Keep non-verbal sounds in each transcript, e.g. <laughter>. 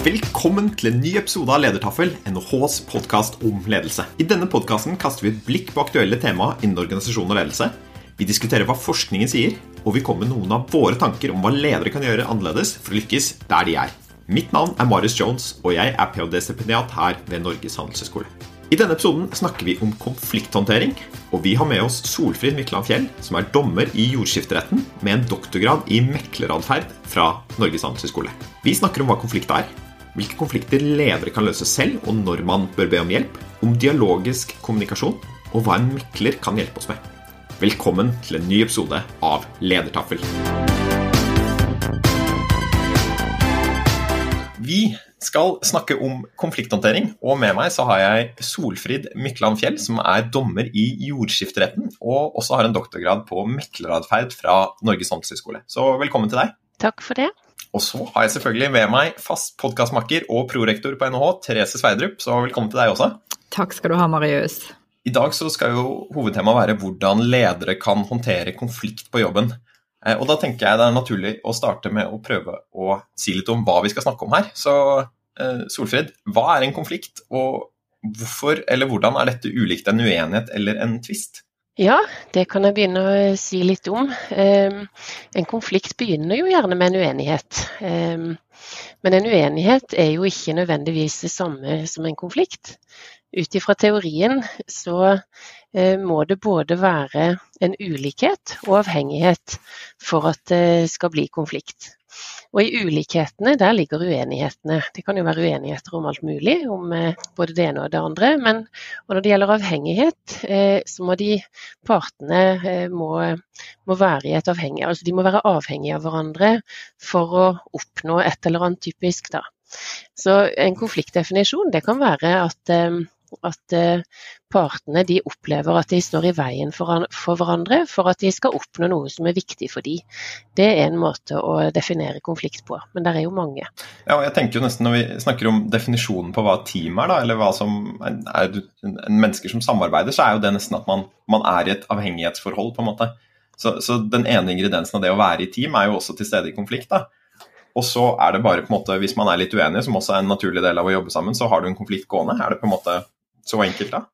Velkommen til en ny episode av Ledertaffel, NHHs podkast om ledelse. I denne podkasten kaster vi et blikk på aktuelle tema innen organisasjon og ledelse. Vi diskuterer hva forskningen sier, og vi kommer med noen av våre tanker om hva ledere kan gjøre annerledes for å lykkes der de er. Mitt navn er Marius Jones, og jeg er ph.d.-stipendiat her ved Norges handelshøyskole. I denne episoden snakker vi om konflikthåndtering, og vi har med oss Solfrid Mykland Fjell, som er dommer i jordskifteretten med en doktorgrad i mekleradferd fra Norges handelshøyskole. Vi snakker om hva konflikt er, hvilke konflikter ledere kan løse selv, og når man bør be om hjelp, om dialogisk kommunikasjon, og hva en mekler kan hjelpe oss med. Velkommen til en ny episode av Ledertaffel. Vi skal snakke om konflikthåndtering, og med meg så har jeg Solfrid Mykland Fjell, som er dommer i jordskifteretten, og også har en doktorgrad på mekleratferd fra Norges handelshøyskole. Så velkommen til deg. Takk for det. Og så har jeg selvfølgelig med meg fast podkastmakker og prorektor på NHH, Therese Sveidrup, så velkommen til deg også. Takk skal du ha, Marius. I dag så skal jo hovedtemaet være hvordan ledere kan håndtere konflikt på jobben. Eh, og da tenker jeg det er naturlig å starte med å prøve å si litt om hva vi skal snakke om her. Så eh, Solfrid, hva er en konflikt, og hvorfor eller hvordan er dette ulikt en uenighet eller en tvist? Ja, det kan jeg begynne å si litt om. Ehm, en konflikt begynner jo gjerne med en uenighet. Ehm, men en uenighet er jo ikke nødvendigvis det samme som en konflikt. Ut ifra teorien så eh, må det både være en ulikhet og avhengighet for at det skal bli konflikt. Og i ulikhetene, der ligger uenighetene. Det kan jo være uenigheter om alt mulig, om eh, både det ene og det andre. Men når det gjelder avhengighet, eh, så må de partene eh, må, må være i et avhengig, altså de må være avhengige av hverandre for å oppnå et eller annet typisk, da. Så en konfliktdefinisjon det kan være at at eh, partene de opplever at de står i veien for, hverandre for at de skal oppnå noe som er viktig for dem. Det er en måte å definere konflikt på, men det er jo mange. Ja, jeg tenker jo nesten Når vi snakker om definisjonen på hva team er, da, eller hva som er, en mennesker som samarbeider, så er jo det nesten at man, man er i et avhengighetsforhold, på en måte. Så, så, den ene ingrediensen av det å være i team er jo også til stede i konflikt. da. Og så er det bare på en måte, Hvis man er litt uenig, som også er en naturlig del av å jobbe sammen, så har du en konflikt gående. Er det på en måte så enkelt, da?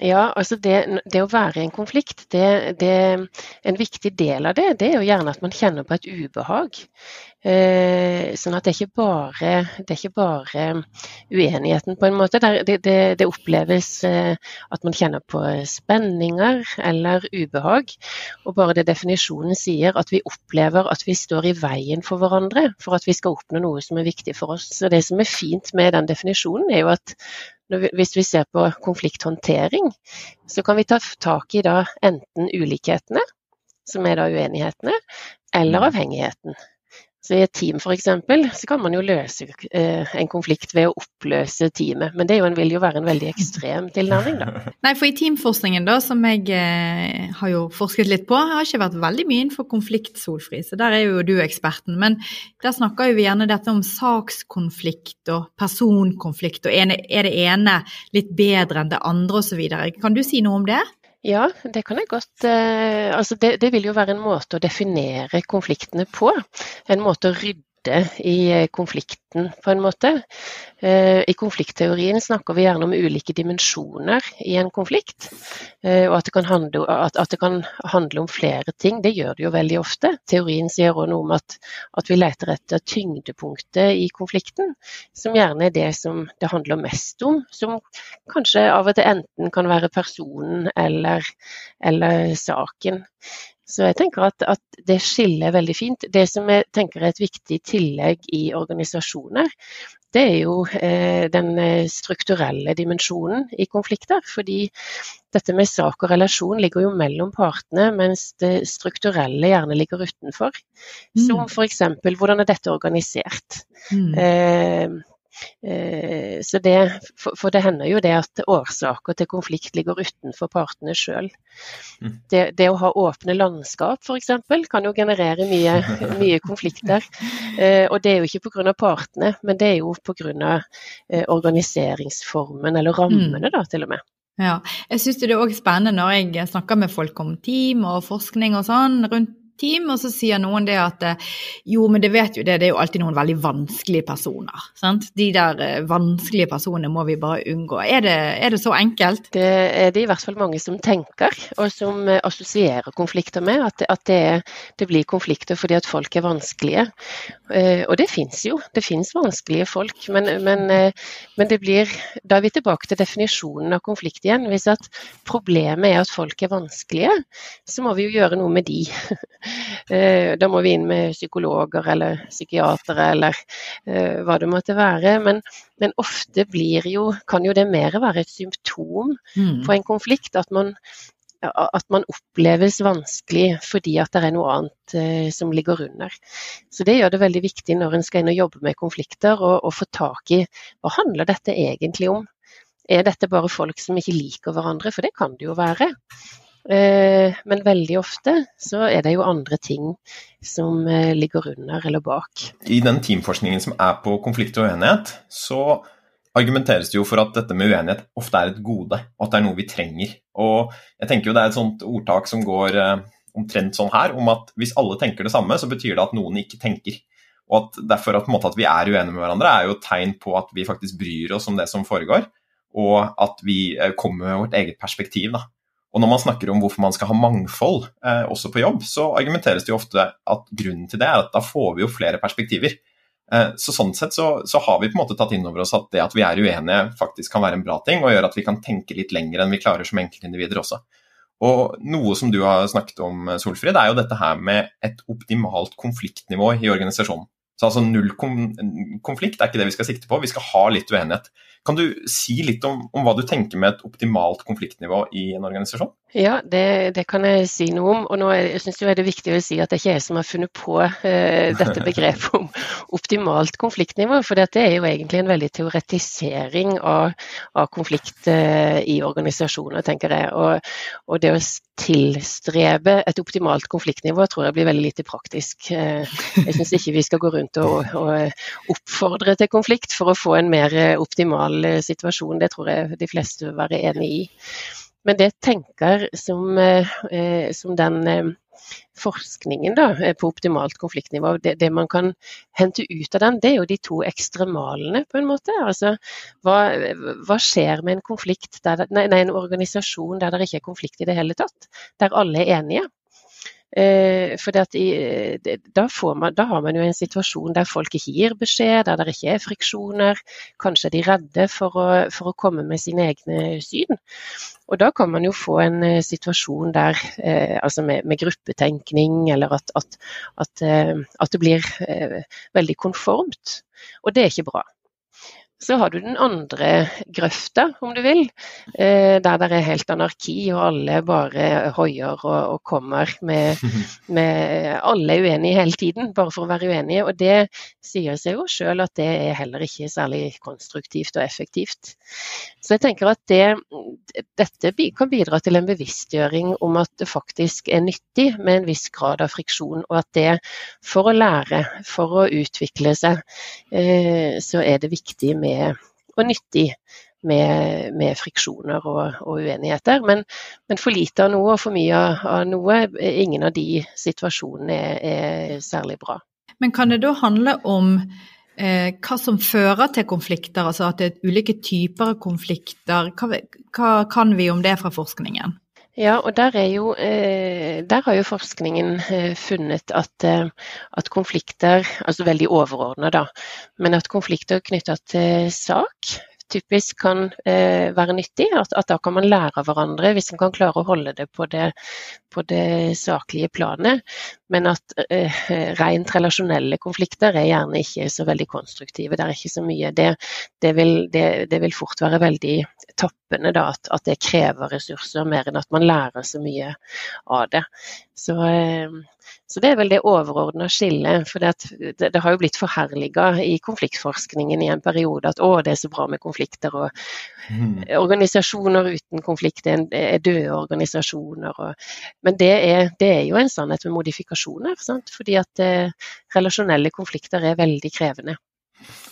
Ja, altså det, det, å være i en konflikt, det, det, en viktig del av det, det er jo gjerne at man kjenner på et ubehag. Eh, sånn at det er ikke bare, er ikke bare uenigheten, på en måte. Det oppleves eh, at man kjenner på spenninger eller ubehag. Og bare det definisjonen sier, at vi opplever at vi står i veien for hverandre for at vi skal oppnå noe som er viktig for oss. Så Det som er fint med den definisjonen, er jo at hvis vi ser på konflikthåndtering, så kan vi ta tak i da enten ulikhetene, som er da uenighetene, eller mm. avhengigheten. Så I et team f.eks. så kan man jo løse eh, en konflikt ved å oppløse teamet, men det vil jo være en veldig ekstrem tilnærming, da. <laughs> Nei, for i teamforskningen, da, som jeg eh, har jo forsket litt på, har ikke vært veldig mye innenfor konflikt, Solfri, så der er jo du eksperten. Men der snakker jo vi gjerne dette om sakskonflikt og personkonflikt, og er det ene litt bedre enn det andre osv. Kan du si noe om det? Ja, det kan jeg godt. Eh, altså det, det, vil jo være en måte å definere konfliktene på. En måte å rydde i eh, konflikten, på en måte. Eh, I konfliktteorien snakker vi gjerne om ulike dimensjoner i en konflikt. Eh, og at det, handle, at, at det, kan handle, om flere ting. Det gjør det jo veldig ofte. Teorien sier også noe om at, at vi leter etter tyngdepunktet i konflikten, som gjerne er det som det handler mest om. Som kanskje av og til enten kan være personen eller, eller saken. Så jeg tenker at, at, det skiller veldig fint. Det som jeg tenker er et viktig tillegg i organisasjoner, det er jo eh, den eh, strukturelle dimensjonen i konflikter. Fordi dette med sak og relasjon ligger jo mellom partene, mens det strukturelle gjerne ligger utenfor. Mm. Som f.eks. hvordan er dette organisert? Mm. Eh, Eh, så det, for det hender jo det at årsaker til konflikt ligger utenfor partene sjøl. Mm. Det, det, å ha åpne landskap f.eks. kan jo generere mye, <laughs> mye konflikter. Eh, og det er jo ikke pga. partene, men det er jo pga. Eh, organiseringsformen eller rammene, mm. da, til og med. Ja, jeg syns det er òg spennende når jeg snakker med folk om team og forskning og sånn rundt team, og så sier noen det at jo, men det vet jo det, det er jo alltid noen veldig vanskelige personer. Sant? De der vanskelige personene må vi bare unngå. Er det, er det så enkelt? Det er det i hvert fall mange som tenker, og som assosierer konflikter med. At, at det, det, blir konflikter fordi at folk er vanskelige. Og det fins jo, det fins vanskelige folk. Men, men, men, det blir Da er vi tilbake til definisjonen av konflikt igjen. Hvis at problemet er at folk er vanskelige, så må vi jo gjøre noe med de. <laughs> Eh, da må vi inn med psykologer eller psykiatere eller uh, hva det måtte være. Men, men ofte jo, kan jo det mer være et symptom mm. på en konflikt. At man, at man oppleves vanskelig fordi at det er noe annet eh, som ligger under. Så Det gjør det veldig viktig når en skal inn og jobbe med konflikter, og, få tak i hva handler dette egentlig om. Er dette bare folk som ikke liker hverandre? For det kan det jo være. Eh, men veldig ofte så er det jo andre ting som eh, ligger under eller bak. I den teamforskningen som er på konflikt og uenighet, så argumenteres det jo for at dette med uenighet ofte er et gode, og at det er noe vi trenger. Og jeg tenker jo det er et sånt ordtak som går eh, omtrent sånn her, om at hvis alle tenker det samme, så betyr det at noen ikke tenker. Og at derfor at, at vi er uenige med hverandre, er jo et tegn på at vi faktisk bryr oss om det som foregår og at vi kommer med vårt eget perspektiv. Da. Og når man snakker om hvorfor man skal ha mangfold eh, også på jobb, så argumenteres det jo ofte at grunnen til det er at da får vi jo flere perspektiver. Eh, så Sånn sett så, så, har vi på en måte tatt inn over oss at det at vi er uenige faktisk kan være en bra ting, og gjør at vi kan tenke litt lenger enn vi klarer som enkeltindivider også. Og Noe som du har snakket om, Solfrid, er jo dette her med et optimalt konfliktnivå i organisasjonen. Så altså Null konflikt er ikke det vi skal sikte på, vi skal ha litt uenighet. Kan du si litt om, om hva du tenker med et optimalt konfliktnivå i en organisasjon? Ja, det, det, kan jeg si noe om. Og nå er, jeg synes jeg det er viktig å si at det ikke er jeg som har funnet på eh, dette <laughs> begrepet om optimalt konfliktnivå. For det er jo egentlig en veldig teoretisering av, av konflikt eh, i organisasjoner, tenker jeg. Og, og, det å tilstrebe et optimalt konfliktnivå tror jeg blir veldig lite praktisk. Uh, jeg syns ikke vi skal gå rundt og, og oppfordre til konflikt for å få en mer optimal situasjon. Det tror jeg de fleste vil være enig i. Men det tenker som, eh, som den eh, forskningen da, eh, på optimalt konfliktnivå, det, det, man kan hente ut av den, det er jo de to ekstremalene, på en måte. Altså, hva, hva skjer med en konflikt der, nei, en organisasjon der det ikke er konflikt i det hele tatt? Der alle er enige? Eh, for i, da, man, da, har man jo en situasjon der folk ikke gir beskjed, der det ikke er friksjoner. Kanskje er de redde for å, for å komme med sine egne syn. Og da kan man jo få en eh, situasjon der, eh, altså med, med, gruppetenkning, eller at, at, at, eh, at det blir eh, veldig konformt. Og det er ikke bra. Så har du den andre grøfta, om du vil, eh, der det er helt anarki og alle bare hoier og, og kommer med, <laughs> med, Alle er uenige hele tiden, bare for å være uenige. Og det sier seg jo sjøl at det er heller ikke særlig konstruktivt og effektivt. Så jeg tenker at det, dette kan bidra til en bevisstgjøring om at det faktisk er nyttig med en viss grad av friksjon, og at det for å lære, for å utvikle seg, eh, så er det viktig med med, og nyttig med, med friksjoner og, og uenigheter. Men, men, for lite av noe og for mye av noe, ingen av de situasjonene er, er særlig bra. Men kan det da handle om eh, hva som fører til konflikter, altså at det er ulike typer av konflikter? Hva, hva kan vi om det fra forskningen? Ja, og der, jo, eh, der, har jo forskningen eh, funnet at, eh, at konflikter, altså veldig overordna da, men at konflikter knytta til sak typisk kan være nyttig. At, at, da kan man lære av hverandre hvis man kan klare å holde det på det, på det saklige planet. Men at eh, rent relasjonelle konflikter er gjerne ikke så veldig konstruktive. Det er ikke så mye. Det, det, vil, det, det vil, fort være veldig tappende da, at, at, det krever ressurser mer enn at man lærer så mye av det. Så, eh, så det er vel det overordna skillet. For det, det, har jo blitt forherliga i konfliktforskningen i en periode at å, det er så bra med konflikter. Og mm. organisasjoner uten konflikt er, er døde organisasjoner. Og, men det er, det er, jo en sannhet med modifikasjoner. Sant? Fordi at eh, relasjonelle konflikter er veldig krevende.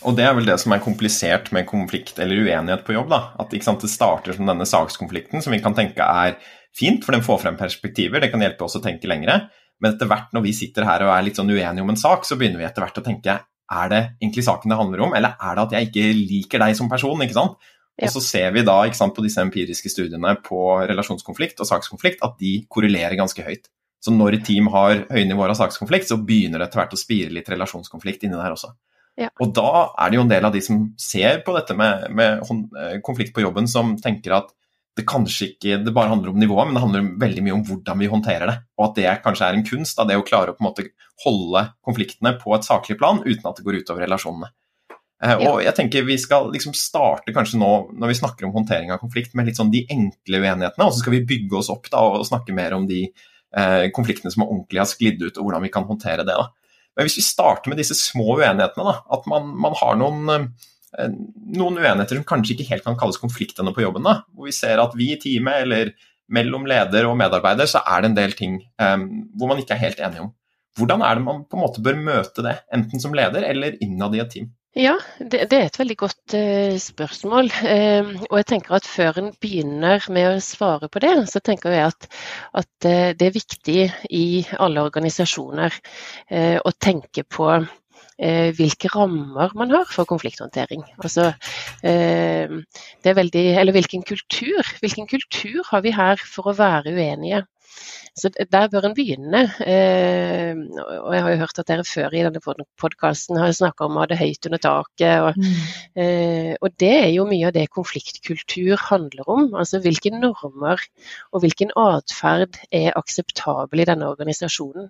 Og det er vel det som er komplisert med konflikt eller uenighet på jobb. da, At sant, det starter som denne sakskonflikten, som vi kan tenke er fint, for den får frem perspektiver, det kan hjelpe oss å tenke lengre. Men etter hvert når vi sitter her og er litt sånn uenige om en sak, så begynner vi etter hvert å tenke er det egentlig saken det handler om, eller er det at jeg ikke liker deg som person? ikke sant? Ja. Og så ser vi da sant, på disse empiriske studiene på relasjonskonflikt og sakskonflikt at de korrelerer ganske høyt. Så når team har høye nivåer av sakskonflikt, så begynner det etter hvert å spire litt relasjonskonflikt inni der også. Ja. Og da er det jo en del av de som ser på dette med, med eh, konflikt på jobben, som tenker at det kanskje ikke det bare handler om nivået, men det handler veldig mye om hvordan vi håndterer det. Og at det kanskje er en kunst, av det å klare å på en måte holde konfliktene på et saklig plan uten at det går utover relasjonene. Ja. og jeg tenker Vi skal liksom starte kanskje nå når vi snakker om håndtering av konflikt, med litt sånn de enkle uenighetene, og så skal vi bygge oss opp da, og snakke mer om de eh, konfliktene som ordentlig har sklidd ut, og hvordan vi kan håndtere det. da. Men hvis vi starter med disse små uenighetene, da, at man, man har noen Eh, noen uenigheter som kanskje ikke helt kan kalles konfliktene på jobben. Da, hvor vi ser at vi i teamet, eller mellom leder og medarbeider, så er det en del ting um, hvor man ikke er helt enige om. Hvordan er det man på en måte bør møte det, enten som leder eller innad i et team? Ja, det, det, er et veldig godt eh, spørsmål. Eh, og jeg tenker at før en begynner med å svare på det, så tenker jeg at, at eh, det er viktig i alle organisasjoner å tenke på eh, hvilke rammer man har for konflikthåndtering. Altså, eh, det er veldig, eller hvilken kultur, hvilken kultur har vi her for å være uenige? Så Der bør en begynne. Eh, og Jeg har jo hørt at dere før i denne podkasten har snakka om å ha det høyt under taket. Og, mm. eh, og, Det er jo mye av det konfliktkultur handler om. Altså Hvilke normer og hvilken atferd er akseptabel i denne organisasjonen.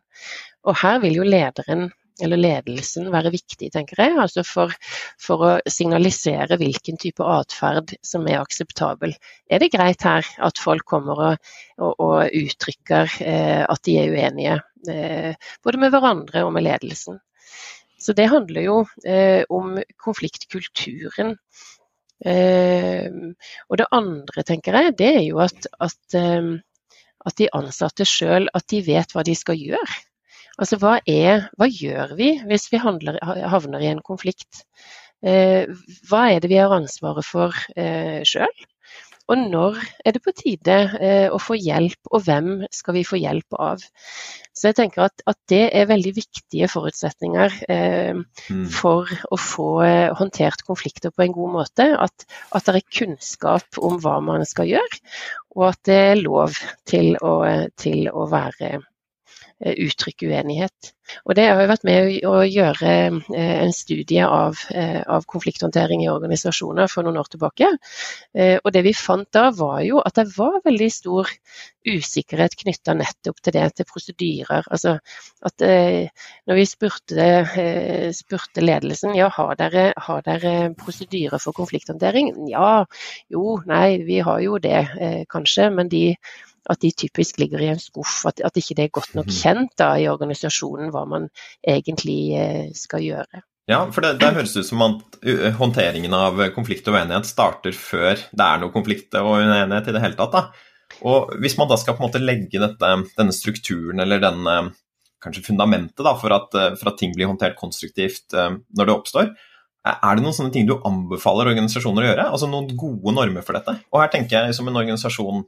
Og Her vil jo lederen eller ledelsen være viktig, tenker jeg. Altså for, for å signalisere hvilken type atferd som er akseptabel. Er det greit her at folk kommer og, og, og uttrykker eh, at de er uenige, eh, både med hverandre og med ledelsen? Så det handler jo eh, om konfliktkulturen. Eh, og det andre, tenker jeg, det er jo at, at, eh, at de ansatte sjøl vet hva de skal gjøre. Altså hva, er, hva gjør vi hvis vi handler, havner i en konflikt? Eh, hva er det vi har ansvaret for eh, sjøl? Og når er det på tide eh, å få hjelp, og hvem skal vi få hjelp av? Så jeg tenker at, at det er veldig viktige forutsetninger eh, mm. for å få eh, håndtert konflikter på en god måte. At, at, det er kunnskap om hva man skal gjøre, og at det er lov til å, til å være Eh, uttrykke uenighet. Og Det har jo vært med å gjøre eh, en studie av, eh, av, konflikthåndtering i organisasjoner for noen år tilbake. Og Det vi fant da, var jo at det var veldig stor usikkerhet knytta nettopp til det, til prosedyrer. Altså at Når vi spurte, spurte ledelsen ja, har dere, har dere prosedyrer for konflikthåndtering, ja, jo, nei, vi har jo det kanskje. men de at de typisk ligger i en skuff. At, at ikke det er godt nok mhm. kjent da, i organisasjonen hva man egentlig eh, skal gjøre. Ja, for det, det høres ut som at håndteringen av konflikt og uenighet starter før det er noe konflikt og uenighet i det hele tatt. Da. Og Hvis man da skal på en måte legge dette, denne strukturen eller denne kanskje fundamentet da, for, at, for, at, ting blir håndtert konstruktivt når det oppstår, er det noen sånne ting du anbefaler organisasjoner å gjøre? Altså Noen gode normer for dette? Og her tenker jeg som en organisasjon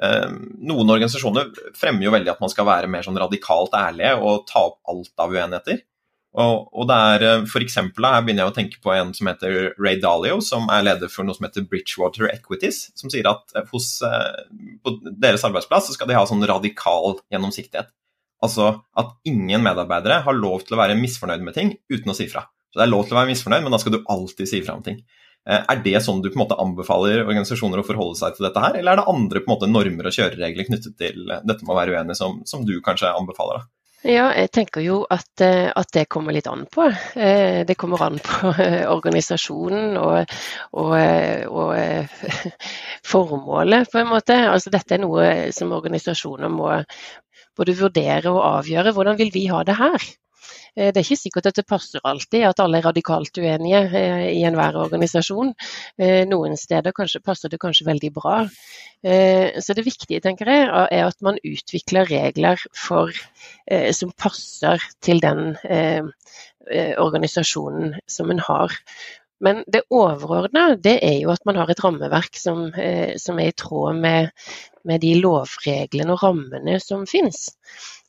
noen organisasjoner fremmer jo veldig at man skal være mer sånn radikalt ærlige og ta opp alt av uenigheter. Og, og det er eh, for eksempel, Her begynner jeg å tenke på en som heter Ray Dalio, som er leder for noe som heter Bridgewater Equities, som sier at eh, hos, eh, på deres arbeidsplass skal de ha sånn radikal gjennomsiktighet. Altså at ingen medarbeidere har lov til å være misfornøyd med ting uten å si fra. Så Det er lov til å være misfornøyd, men da skal du alltid si fra om ting. Eh, er det sånn du på en måte anbefaler organisasjoner å forholde seg til dette her, eller er det andre på en måte normer og kjøreregler knyttet til dette med å være uenig som, som du kanskje anbefaler? da? Ja, jeg tenker jo at, eh, at, det kommer litt an på. Eh, det kommer an på organisasjonen og, og, og, <laughs> formålet, på en måte. Altså, dette er noe som organisasjoner må både vurdere og avgjøre. Hvordan vil vi ha det her? Eh, det er ikke sikkert at det passer alltid at alle er radikalt uenige eh, i enhver organisasjon. Eh, noen steder kanskje, passer det kanskje veldig bra. Så det viktige tenker jeg, er at man utvikler regler for, som passer til den organisasjonen som en har. Men det overordna er jo at man har et rammeverk som, som er i tråd med, med de lovreglene og rammene som finnes.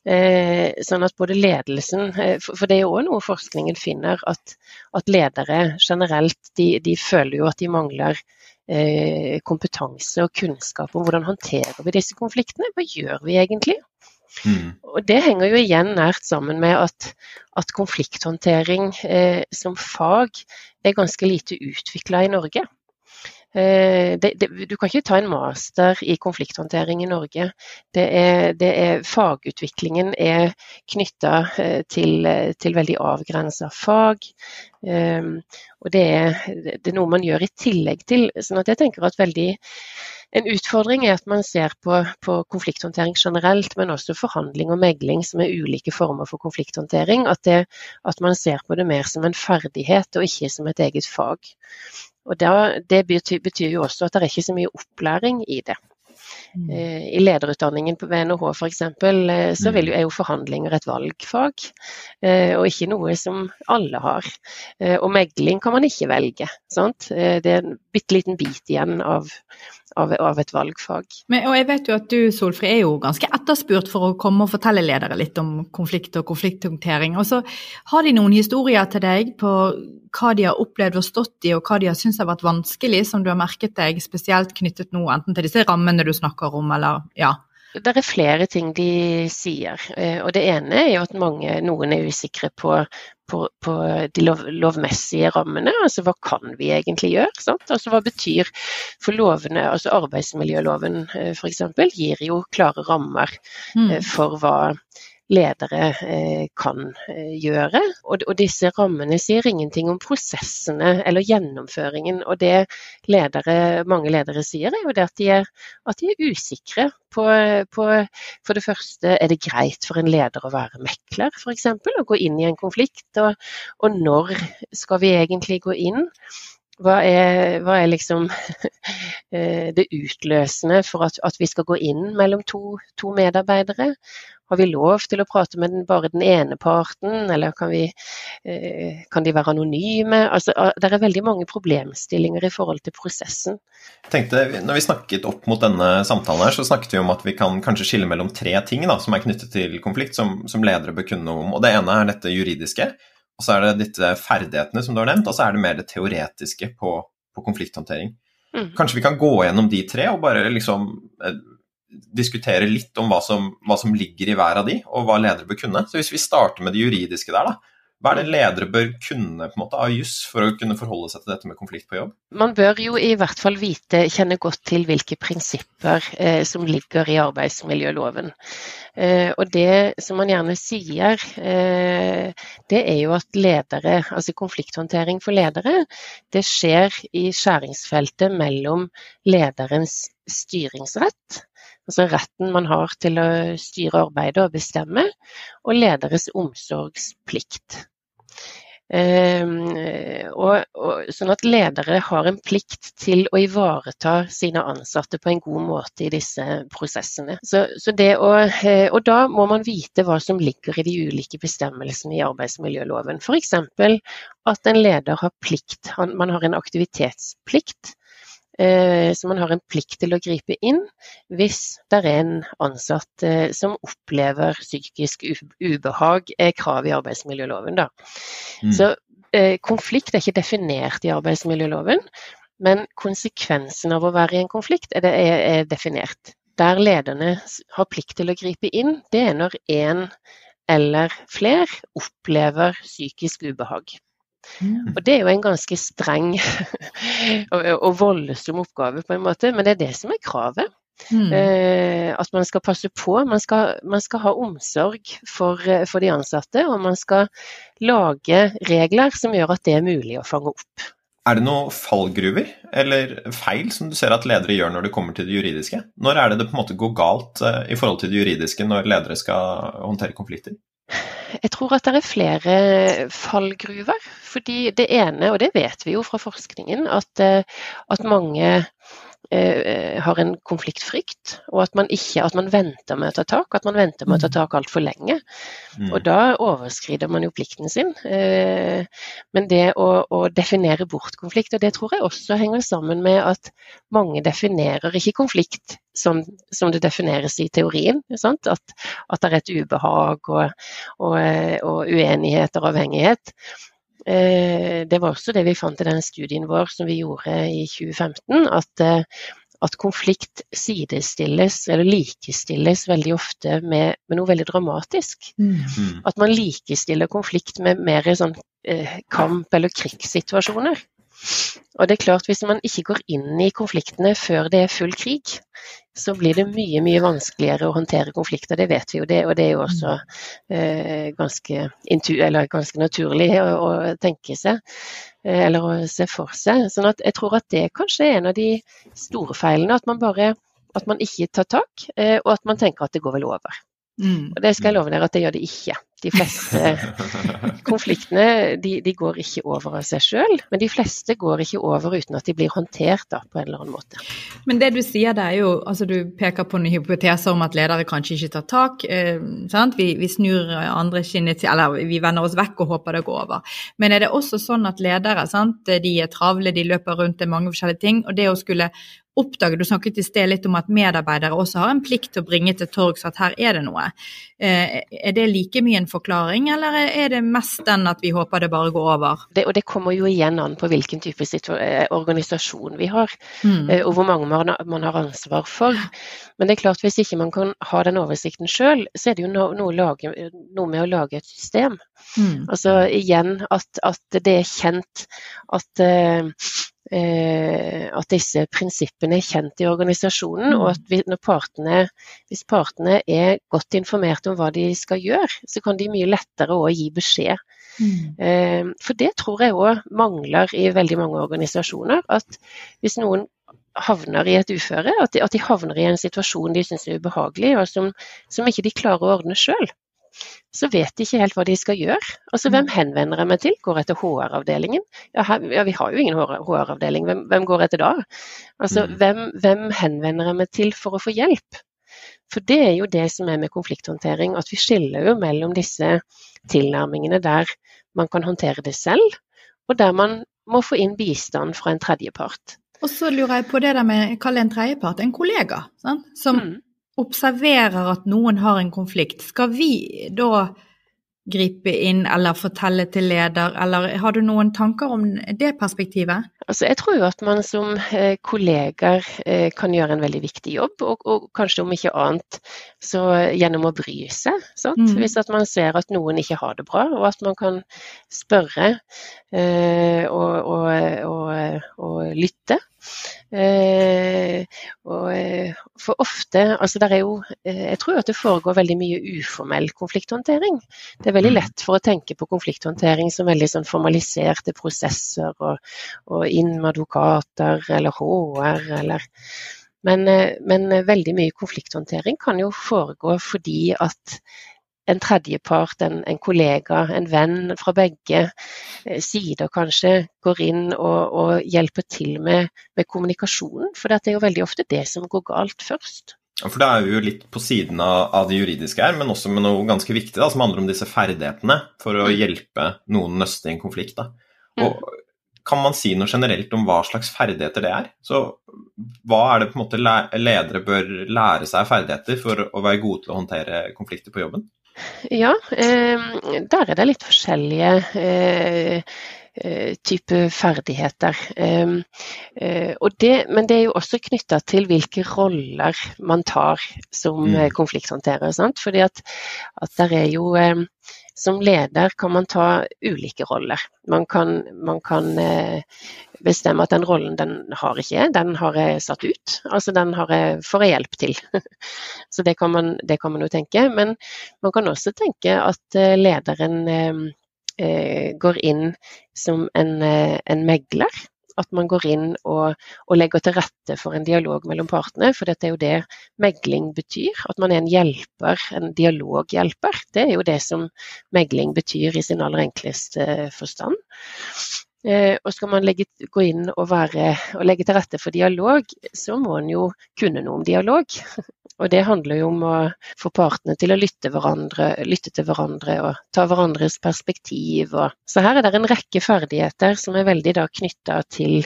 Eh, sånn at både ledelsen eh, For det er jo òg noe forskningen finner, at, at ledere generelt de, de, føler jo at de mangler eh, kompetanse og kunnskap om hvordan håndterer vi disse konfliktene. Hva gjør vi egentlig? Mm. Og Det henger jo igjen nært sammen med at, at konflikthåndtering eh, som fag er ganske lite utvikla i Norge. Eh, det, det, du kan ikke ta en master i konflikthåndtering i Norge. Det er, det er, fagutviklingen er knytta eh, til, til, veldig avgrensa fag. Um, og det er, det er, noe man gjør i tillegg til. sånn at jeg tenker at veldig en utfordring er at man ser på, på, konflikthåndtering generelt, men også forhandling og megling, som er ulike former for konflikthåndtering. At, det, at man ser på det mer som en ferdighet og ikke som et eget fag. Og da, Det betyr, betyr, jo også at det er ikke så mye opplæring i det. Mm. Eh, I lederutdanningen på VNH f.eks. Eh, så vil jo, er jo forhandlinger et valgfag, eh, og ikke noe som alle har. Og megling kan man ikke velge. Sant? Det er en bitte liten bit igjen av, av, av et valgfag. Men, og jeg vet jo at du Solfri, er jo ganske etterspurt for å komme og fortelle ledere litt om konflikt og konflikthåndtering. Og så har de noen historier til deg på hva de har opplevd og stått i, og hva de har syntes har vært vanskelig, som du har merket deg spesielt knyttet nå, enten til disse rammene du snakker om, eller ja. Det er flere ting de sier. Eh, og Det ene er jo at mange, noen er usikre på, på, på de lov, lovmessige rammene. altså Hva kan vi egentlig gjøre? Sant? Altså Hva betyr for lovene, altså Arbeidsmiljøloven eh, f.eks. gir jo klare rammer mm. Eh, for hva ledere eh, kan eh, gjøre. Og, disse rammene sier ingenting om prosessene eller gjennomføringen. Og det ledere, mange ledere sier, er jo det at de er, at de er usikre på, på, For det første, er det greit for en leder å være mekler, f.eks. Å gå inn i en konflikt? Og, og når skal vi egentlig gå inn? Hva er, hva er, liksom <laughs> det utløsende for at, at, vi skal gå inn mellom to, to medarbeidere? Har vi lov til å prate med den, bare den ene parten, eller kan, vi, eh, kan de være anonyme? Altså, det er veldig mange problemstillinger i forhold til prosessen. Jeg tenkte, når vi snakket opp mot denne samtalen, her, så snakket vi om at vi kan kanskje skille mellom tre ting da, som er knyttet til konflikt, som, som ledere bør kunne noe om. Og Det ene er dette juridiske, og så er det disse ferdighetene som du har nevnt, og så er det mer det teoretiske på, på konflikthåndtering. Mm. Kanskje vi kan gå gjennom de tre og bare liksom eh, diskutere litt om hva som, hva som, ligger i hver av de, og hva ledere bør kunne. Så hvis vi starter med det juridiske der, da. Hva er det ledere bør kunne på en måte, av juss for å kunne forholde seg til dette med konflikt på jobb? Man bør jo i hvert fall vite, kjenne godt til hvilke prinsipper eh, som ligger i arbeidsmiljøloven. Eh, og det som man gjerne sier, eh, det er jo at ledere, altså konflikthåndtering for ledere, det skjer i skjæringsfeltet mellom lederens styringsrett altså retten man har til å styre arbeidet og bestemme, og lederes omsorgsplikt. Um, og, og, sånn at ledere har en plikt til å ivareta sine ansatte på en god måte i disse prosessene. Så, så å, eh, og da må man vite hva som ligger i de ulike bestemmelsene i arbeidsmiljøloven. F.eks. at en leder har plikt, man har en aktivitetsplikt så man har en plikt til å gripe inn hvis det er en ansatt eh, som opplever psykisk ubehag, er krav i arbeidsmiljøloven. Da. Mm. Så eh, konflikt er ikke definert i arbeidsmiljøloven, men konsekvensen av å være i en konflikt er, er, er definert. Der lederne har plikt til å gripe inn, det er når én eller flere opplever psykisk ubehag. Mm. Og det er jo en ganske streng <laughs> og, og, voldsom oppgave, på en måte, men det er det som er kravet. Mm. Eh, at man skal passe på. Man skal, man skal ha omsorg for, for, de ansatte, og man skal lage regler som gjør at det er mulig å fange opp. Er det noen fallgruver eller feil som du ser at ledere gjør når det kommer til det juridiske? Når er det det på en måte går galt eh, i forhold til det juridiske når ledere skal håndtere konflikter? Jeg tror at det er flere fallgruver. Fordi det ene, og det vet vi jo fra forskningen, at, eh, at mange eh, har en konfliktfrykt, og at man, ikke, at man venter med å ta tak. At man venter med å ta mm. tak altfor lenge. Mm. Og da overskrider man jo plikten sin. Eh, men det å, å, definere bort konflikt, og det tror jeg også henger sammen med at mange definerer ikke konflikt som, som, det defineres i teorien. At, at, det er et ubehag og, og, og uenighet og avhengighet. Eh, det var også det vi fant i den studien vår som vi gjorde i 2015. At, eh, at konflikt sidestilles eller likestilles veldig ofte med, med noe veldig dramatisk. Mm. mm. At man likestiller konflikt med mer sånn eh, kamp- eller krigssituasjoner. Og det er klart, hvis man ikke går inn i konfliktene før det er full krig, så blir det mye mye vanskeligere å håndtere konflikter. Det vet vi jo, det, og det er jo også eh, ganske, ganske, naturlig å, å, tenke seg, eh, eller å se for seg. Sånn at jeg tror at det kanskje er en av de store feilene, at man bare at man ikke tar tak, eh, og at man tenker at det går vel over. Mm. Og det skal jeg love dere at det gjør det ikke. De fleste <laughs> konfliktene de, de, går ikke over av seg sjøl, men de fleste går ikke over uten at de blir håndtert da, på en eller annen måte. Men det du sier det er jo, altså du peker på en hypotese om at ledere kanskje ikke tar tak. Eh, vi, vi, snur andre skinnet til, eller vi vender oss vekk og håper det går over. Men er det også sånn at ledere sant? de er travle, de løper rundt, det er mange forskjellige ting. Og det å skulle oppdage Du snakket i sted litt om at medarbeidere også har en plikt til å bringe til torgs at her er det noe. Eh, er det like mye en forklaring, eller er det mest den at vi håper det bare går over? Det, og det kommer jo igjen an på hvilken type eh, organisasjon vi har, mm. Eh, og hvor mange man, man, har ansvar for. Men det er klart hvis ikke man kan ha den oversikten sjøl, så er det jo no, noe, lage, noe, med å lage et system. Mm. Altså igjen at, at, det er kjent at at disse prinsippene er kjent i organisasjonen, og at vi, partene, hvis partene er godt informert om hva de skal gjøre, så kan de mye lettere å gi beskjed. Mm. Eh, for det tror jeg òg mangler i veldig mange organisasjoner. At hvis noen havner i et uføre, at de, at de havner i en situasjon de syns er ubehagelig, og som, som ikke de klarer å ordne sjøl, så vet de ikke helt hva de skal gjøre. Altså, Hvem mm. henvender jeg meg til? Går jeg til HR-avdelingen? Ja, ja, vi har jo ingen HR-avdeling, hvem, hvem, går jeg til da? Altså, mm. hvem, hvem, henvender jeg meg til for å få hjelp? For det er jo det som er med konflikthåndtering, at vi skiller jo mellom disse tilnærmingene der man kan håndtere det selv, og der man må få inn bistand fra en tredjepart. Og så lurer jeg på det der med, kall det en tredjepart, en kollega, sant? som mm observerer at noen har en konflikt, skal vi da gripe inn eller fortelle til leder, eller har du noen tanker om det perspektivet? Altså, jeg tror jo at man som eh, kolleger eh, kan gjøre en veldig viktig jobb, og, og, kanskje om ikke annet så gjennom å bry seg. Mm. Hvis at man ser at noen ikke har det bra, og at man kan spørre eh, og, og, og, lytte. Eh, og, eh, for ofte altså der er jo, eh, Jeg tror at det foregår veldig mye uformell konflikthåndtering. Det er veldig mm. lett for å tenke på konflikthåndtering som veldig sånn formaliserte prosesser og, og inn med advokater eller HR eller men, men veldig mye konflikthåndtering kan jo foregå fordi at en tredjepart, en, en, kollega, en venn fra begge eh, sider kanskje, går inn og, og hjelper til med, med kommunikasjonen. For det er jo veldig ofte det som går galt først. Ja, for Det er jo litt på siden av, av, det juridiske her, men også med noe ganske viktig da, som handler om disse ferdighetene for å mm. hjelpe noen nøste i en konflikt. Da. Og mm. Kan man si noe generelt om hva slags ferdigheter det er? Så Hva er det på en måte ledere bør lære seg ferdigheter for å være gode til å håndtere konflikter på jobben? Ja, eh, der er det litt forskjellige eh, eh, type ferdigheter. Det, men det er jo også knytta til hvilke roller man tar som mm. konflikthåndterer. Sant? Fordi at, at der er jo som leder kan man ta ulike roller. Man kan, man kan eh, bestemme at den rollen den har ikke jeg, den har jeg satt ut. Altså den har jeg, får jeg hjelp til. <laughs> Så det kan, man, det kan man jo tenke. Men man kan også tenke at eh, lederen eh, går inn som en, en megler at man går inn og, og, legger til rette for en dialog mellom partene. For dette er jo det megling betyr. At man er en hjelper, en dialoghjelper. Det er jo det som megling betyr i sin aller enkleste forstand. Eh, og skal man legge, gå inn og, være, og legge til rette for dialog, så må en jo kunne noe om dialog. <laughs> Og det handler jo om å få partene til å lytte, hverandre, lytte til hverandre og ta hverandres perspektiv. Og, så her er det en rekke ferdigheter som er veldig knytta til,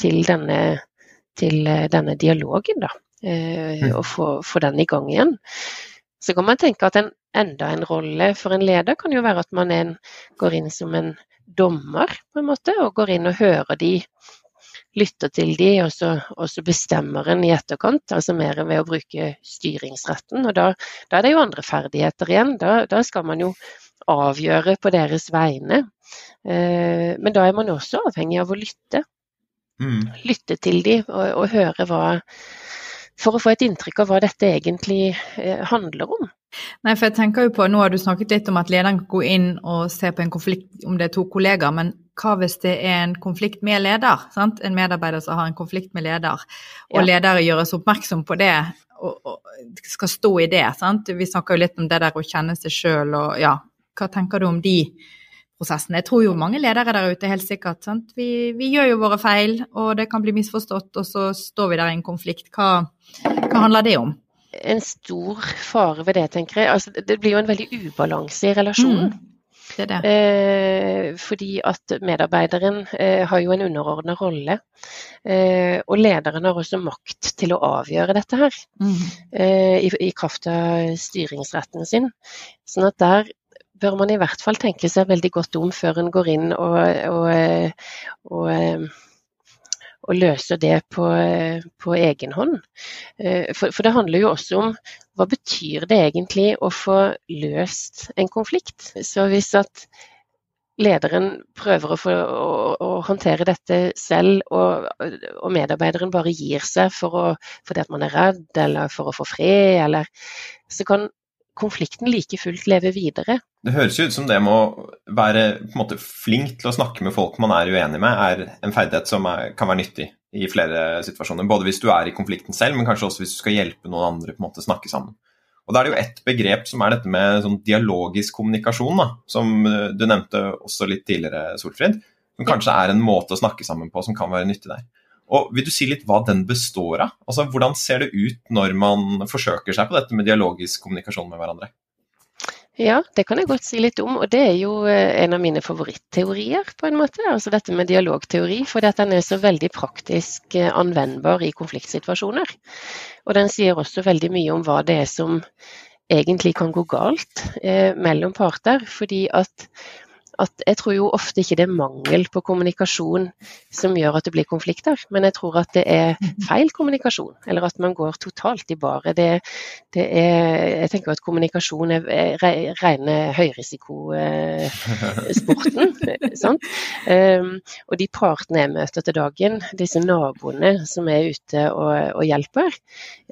til, til, denne, dialogen, da. eh, og få, få, den i gang igjen. Så kan man tenke at en, enda en rolle for en leder kan jo være at man en, går inn som en dommer, på en måte, og går inn og hører de, lytter til de, og så, og så bestemmer en i etterkant, altså mer ved å bruke styringsretten. Og da, da er det jo andre ferdigheter igjen. Da, da skal man jo avgjøre på deres vegne. Eh, men da er man også avhengig av å lytte. Mm. Lytte til de og, og, høre hva For å få et inntrykk av hva dette egentlig eh, handler om. Nei, for jeg tenker jo på, Nå har du snakket litt om at lederen kan gå inn og se på en konflikt om det er to kollegaer, men hva hvis det er en konflikt med leder? Sant? En medarbeider som har en konflikt med leder, og ja. ledere gjøres oppmerksom på det og, og skal stå i det. Sant? Vi snakker jo litt om det der å kjenne seg sjøl og ja, hva tenker du om de prosessene? Jeg tror jo mange ledere der ute helt sikkert. Sant? Vi, vi gjør jo våre feil, og det kan bli misforstått, og så står vi der i en konflikt. Hva, hva handler det om? En stor fare ved det, tenker jeg. Altså, det blir jo en veldig ubalanse i relasjonen. Mm. Det det. Eh, fordi at medarbeideren eh, har jo en underordna rolle. Eh, og lederen har også makt til å avgjøre dette her. Mm. Eh, i, I kraft av styringsretten sin. Sånn at der bør man i hvert fall tenke seg veldig godt om før en går inn og, og, og, og løser det på, på egen hånd. Eh, for, for, det handler jo også om hva betyr det egentlig å få løst en konflikt. Så hvis at lederen prøver å, få, å, å håndtere dette selv, og, og, medarbeideren bare gir seg for å, fordi at man er redd eller for å få fred, eller, så kan konflikten like fullt leve videre. Det høres jo ut som det med å være måte, flink til å snakke med folk man er uenig med, er en ferdighet som er, kan være nyttig i flere situasjoner. Både hvis du er i konflikten selv, men kanskje også hvis du skal hjelpe noen andre på en måte snakke sammen. Og Da er det jo ett begrep som er dette med sånn dialogisk kommunikasjon, da, som eh, du nevnte også litt tidligere, Solfrid. Som kanskje er en måte å snakke sammen på som kan være nyttig der. Og Vil du si litt hva den består av? Altså, Hvordan ser det ut når man forsøker seg på dette med dialogisk kommunikasjon med hverandre? Ja, det kan jeg godt si litt om. Og det er jo eh, en av mine favoritteorier, på en måte. Altså dette med dialogteori, For den er så veldig praktisk eh, anvendbar i konfliktsituasjoner. Og den sier også veldig mye om hva det er som egentlig kan gå galt eh, mellom parter. Fordi at at jeg tror jo ofte ikke det er mangel på kommunikasjon som gjør at det blir konflikter, men jeg tror at det er feil kommunikasjon, eller at man går totalt i baret. Det, det er, jeg tenker at kommunikasjon er rene høyrisikosporten. <laughs> sant? Um, og de partene jeg møter til dagen, disse naboene som er ute og, og hjelper,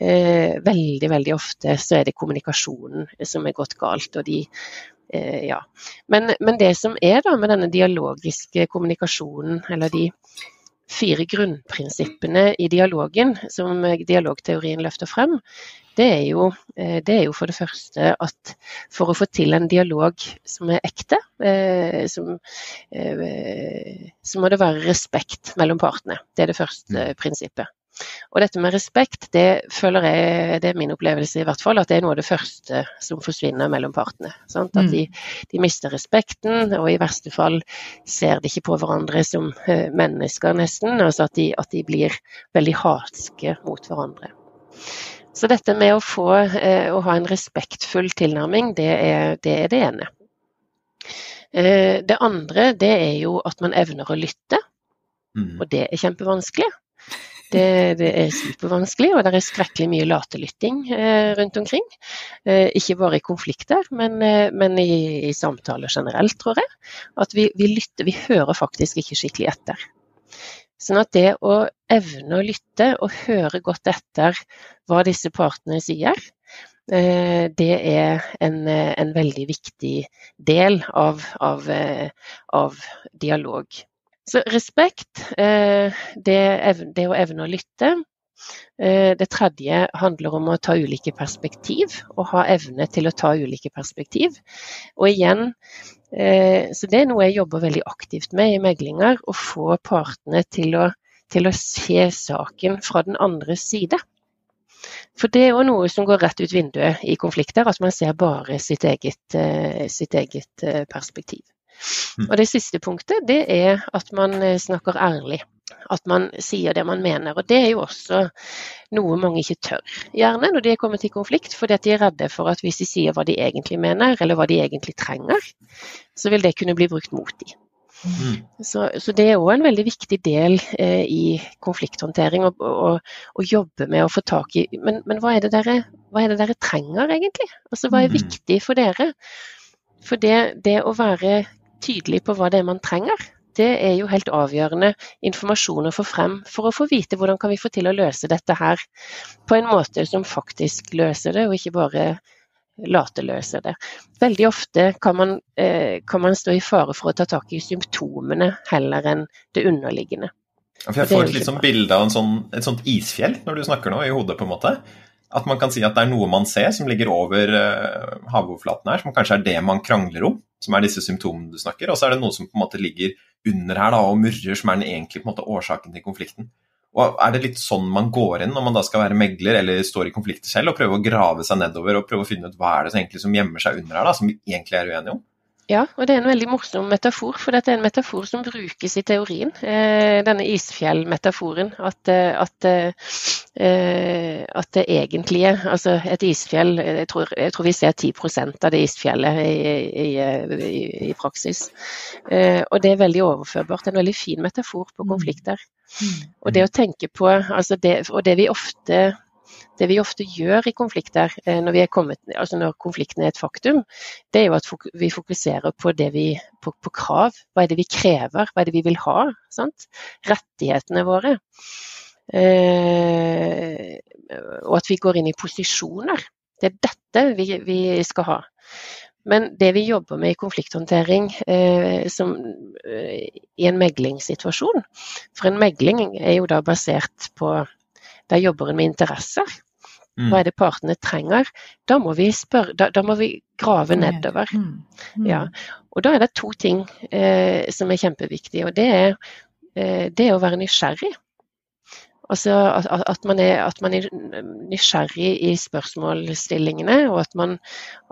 uh, veldig, veldig ofte så er det kommunikasjonen som er gått galt. og de ja. Men, men, det som er da med denne dialogiske kommunikasjonen, eller de fire grunnprinsippene i dialogen som dialogteorien løfter frem, det er, jo, eh, det er jo for det første at for å få til en dialog som er ekte, eh, som, så må det være respekt mellom partene. Det er det første mm. prinsippet. Og dette med respekt, det føler jeg, det er min opplevelse i hvert fall, at det er noe av det første som forsvinner mellom partene. Sant? At mm. de, de, mister respekten, og i verste fall ser de ikke på hverandre som eh, mennesker, nesten. Altså at de, at de blir veldig hatske mot hverandre. Så dette med å få eh, å ha en respektfull tilnærming, det er det, er det ene. Eh, det andre det er jo at man evner å lytte, mm. og det er kjempevanskelig. Det, det, er supervanskelig, og det er skrekkelig mye latelytting eh, rundt omkring. Eh, ikke bare i konflikter, men, eh, men i, i, samtaler generelt, tror jeg. At vi, vi, lytter, vi hører faktisk ikke skikkelig etter. Sånn at det å evne å lytte og høre godt etter hva disse partene sier, det er en, en, veldig viktig del av, av, av dialog. Så respekt, eh, det, det å evne å lytte. Eh, det tredje handler om å ta ulike perspektiv, og ha evne til å ta ulike perspektiv. Og igjen, eh, så det er noe jeg jobber veldig aktivt med i meglinger, å få partene til å, til å se saken fra den andre side. For det er jo noe som går rett ut vinduet i konflikter, at man ser bare sitt eget, sitt eget perspektiv. Mm. Og det siste punktet, det er at man eh, snakker ærlig. at man sier det man mener. Og det er jo også noe mange ikke tør, gjerne når de er kommet i konflikt, fordi at de er redde for at hvis de sier hva de egentlig mener, eller hva de egentlig trenger, så vil det kunne bli brukt mot dem. Mm. Så, så, det er òg en veldig viktig del eh, i konflikthåndtering å jobbe med å få tak i Men, men hva, er dere, hva, er det dere, trenger, egentlig? Altså, hva er mm. viktig for dere? For det, det å være tydelig på hva det er man trenger, det er jo helt avgjørende informasjon å få frem for å få vite hvordan kan vi få til å løse dette her på en måte som faktisk løser det, og ikke bare late løser det. Veldig ofte kan man, eh, kan man, stå i fare for å ta tak i symptomene heller enn det underliggende. For jeg får et litt sånn bilde av sånn, et sånt isfjell når du snakker nå, i hodet, på en måte. At man kan si at det er noe man ser som ligger over uh, havoverflaten her, som kanskje er det man krangler om, som er disse symptomene du snakker, og så er det noe som på en måte ligger under her da, og murrer, som er den egentlige måte, årsaken til konflikten. Og Er det litt sånn man går inn når man da skal være megler eller står i konflikter selv, og prøve å grave seg nedover og prøve å finne ut hva er det som egentlig som gjemmer seg under her, da, som vi egentlig er uenige om? Ja, og det er en veldig morsom metafor, for dette er en metafor som brukes i teorien. Eh, denne isfjellmetaforen. At, eh, at, eh, at, det egentlige, altså et isfjell Jeg tror, jeg tror vi ser 10 av det isfjellet i, i, i, i praksis. Eh, og det er veldig overførbart. En veldig fin metafor på mm. konflikter. Mm. Og det å tenke på altså det, Og det vi ofte det vi ofte gjør i konflikter eh, når, kommet, altså når konflikten er et faktum, det er jo at vi fokuserer på, vi, på, på, krav. Hva er det vi krever, hva er det vi vil ha? Sant? Rettighetene våre. Eh, og at vi går inn i posisjoner. Det er dette vi, vi skal ha. Men det vi jobber med i konflikthåndtering eh, som, eh, i en meglingssituasjon For en megling er jo da basert på Der jobber en med interesser. Mm. Hva er det partene trenger? Da må vi, spørre, da, da må vi grave nedover. Mm. Mm. Ja. Og da er det to ting eh, som er kjempeviktige. Og det er eh, det å være nysgjerrig. Altså at, at, man er, at, man er, nysgjerrig i spørsmålsstillingene, og at man,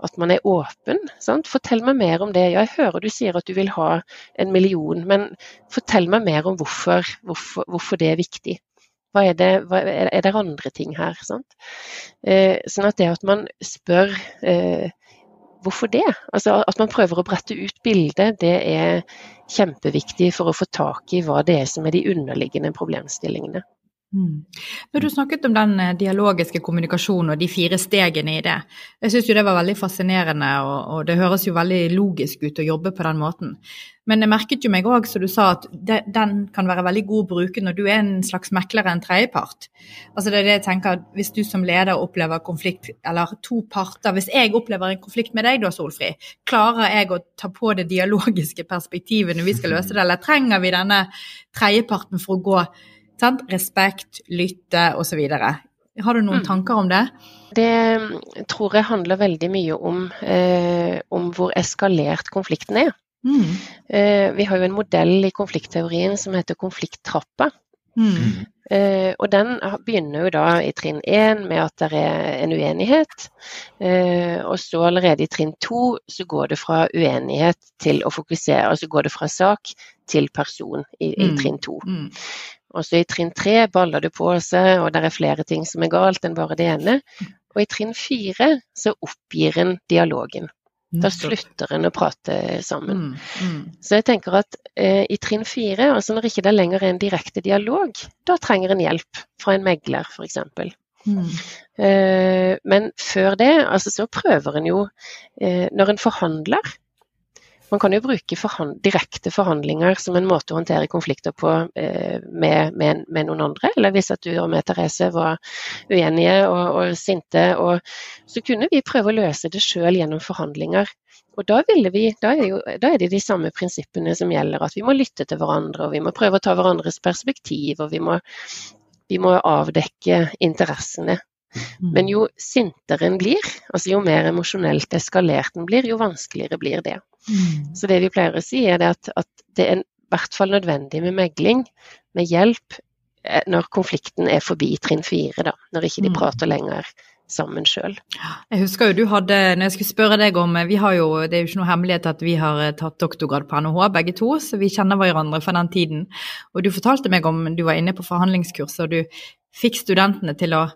at man er åpen. Sant? Fortell meg mer om det. Jeg hører du sier at du vil ha en million, men fortell meg mer om hvorfor, hvorfor, hvorfor det er viktig. Hva er, det, hva, er det andre ting her? Eh, sånn at det at man spør eh, hvorfor det, altså at man prøver å brette ut bildet, det er kjempeviktig for å få tak i hva det er som er de underliggende problemstillingene. Mm. Når du snakket om den eh, dialogiske kommunikasjonen og de fire stegene i det, jeg syns jo det var veldig fascinerende, og, det høres jo veldig logisk ut å jobbe på den måten. Men jeg merket jo meg òg, som du sa, at den kan være veldig god å bruke når du er en slags mekler en tredjepart. Altså det er det jeg tenker, Hvis du som leder opplever konflikt, eller to parter Hvis jeg opplever en konflikt med deg da, Solfri, klarer jeg å ta på det dialogiske perspektivet når vi skal løse det, eller trenger vi denne tredjeparten for å gå Sant? Respekt, lytte osv. Har du noen mm. tanker om det? Det mm, tror jeg handler veldig mye om, eh, om hvor eskalert konflikten er. Mm. Eh, vi har jo en modell i konfliktteorien som heter konflikttrappa. Mm. Uh, og den begynner jo da i trinn én med at det er en uenighet. Uh, og så allerede i trinn to så går det fra uenighet til å fokusere, altså går det fra sak til person i, i mm. trinn to. Mm. Og så i trinn tre baller det på seg, og det er flere ting som er galt enn bare det ene. Og i trinn fire så oppgir en dialogen. Da slutter en å prate sammen. Mm, mm. Så jeg tenker at eh, i trinn fire, altså når ikke det lenger er en direkte dialog, da trenger en hjelp fra en megler f.eks. Mm. Eh, men før det, altså så prøver en jo eh, Når en forhandler, man kan jo bruke forhand direkte forhandlinger som en måte å håndtere konflikter på eh, med, med, med, noen andre. Eller hvis at du og med Therese var uenige og, og sinte, og, så kunne vi prøve å løse det sjøl gjennom forhandlinger. Og da, vi, da, er jo, da, er det de samme prinsippene som gjelder, at vi må lytte til hverandre, og vi må prøve å ta hverandres perspektiv, og vi må, vi må avdekke interessene. Mm. Men jo sintere en blir, altså jo mer emosjonelt eskalert en blir, jo vanskeligere blir det. Mm. Så det vi pleier å si, er at, at, det er i hvert fall nødvendig med megling, med hjelp, eh, når konflikten er forbi trinn fire. Da, når ikke de mm. prater lenger sammen sjøl. Jeg husker jo du hadde, når jeg skulle spørre deg om vi har jo, Det er jo ikke noe hemmelighet at vi har tatt doktorgrad på NHH begge to, så vi kjenner hverandre fra den tiden. Og du fortalte meg om du var inne på forhandlingskurs, og du fikk studentene til å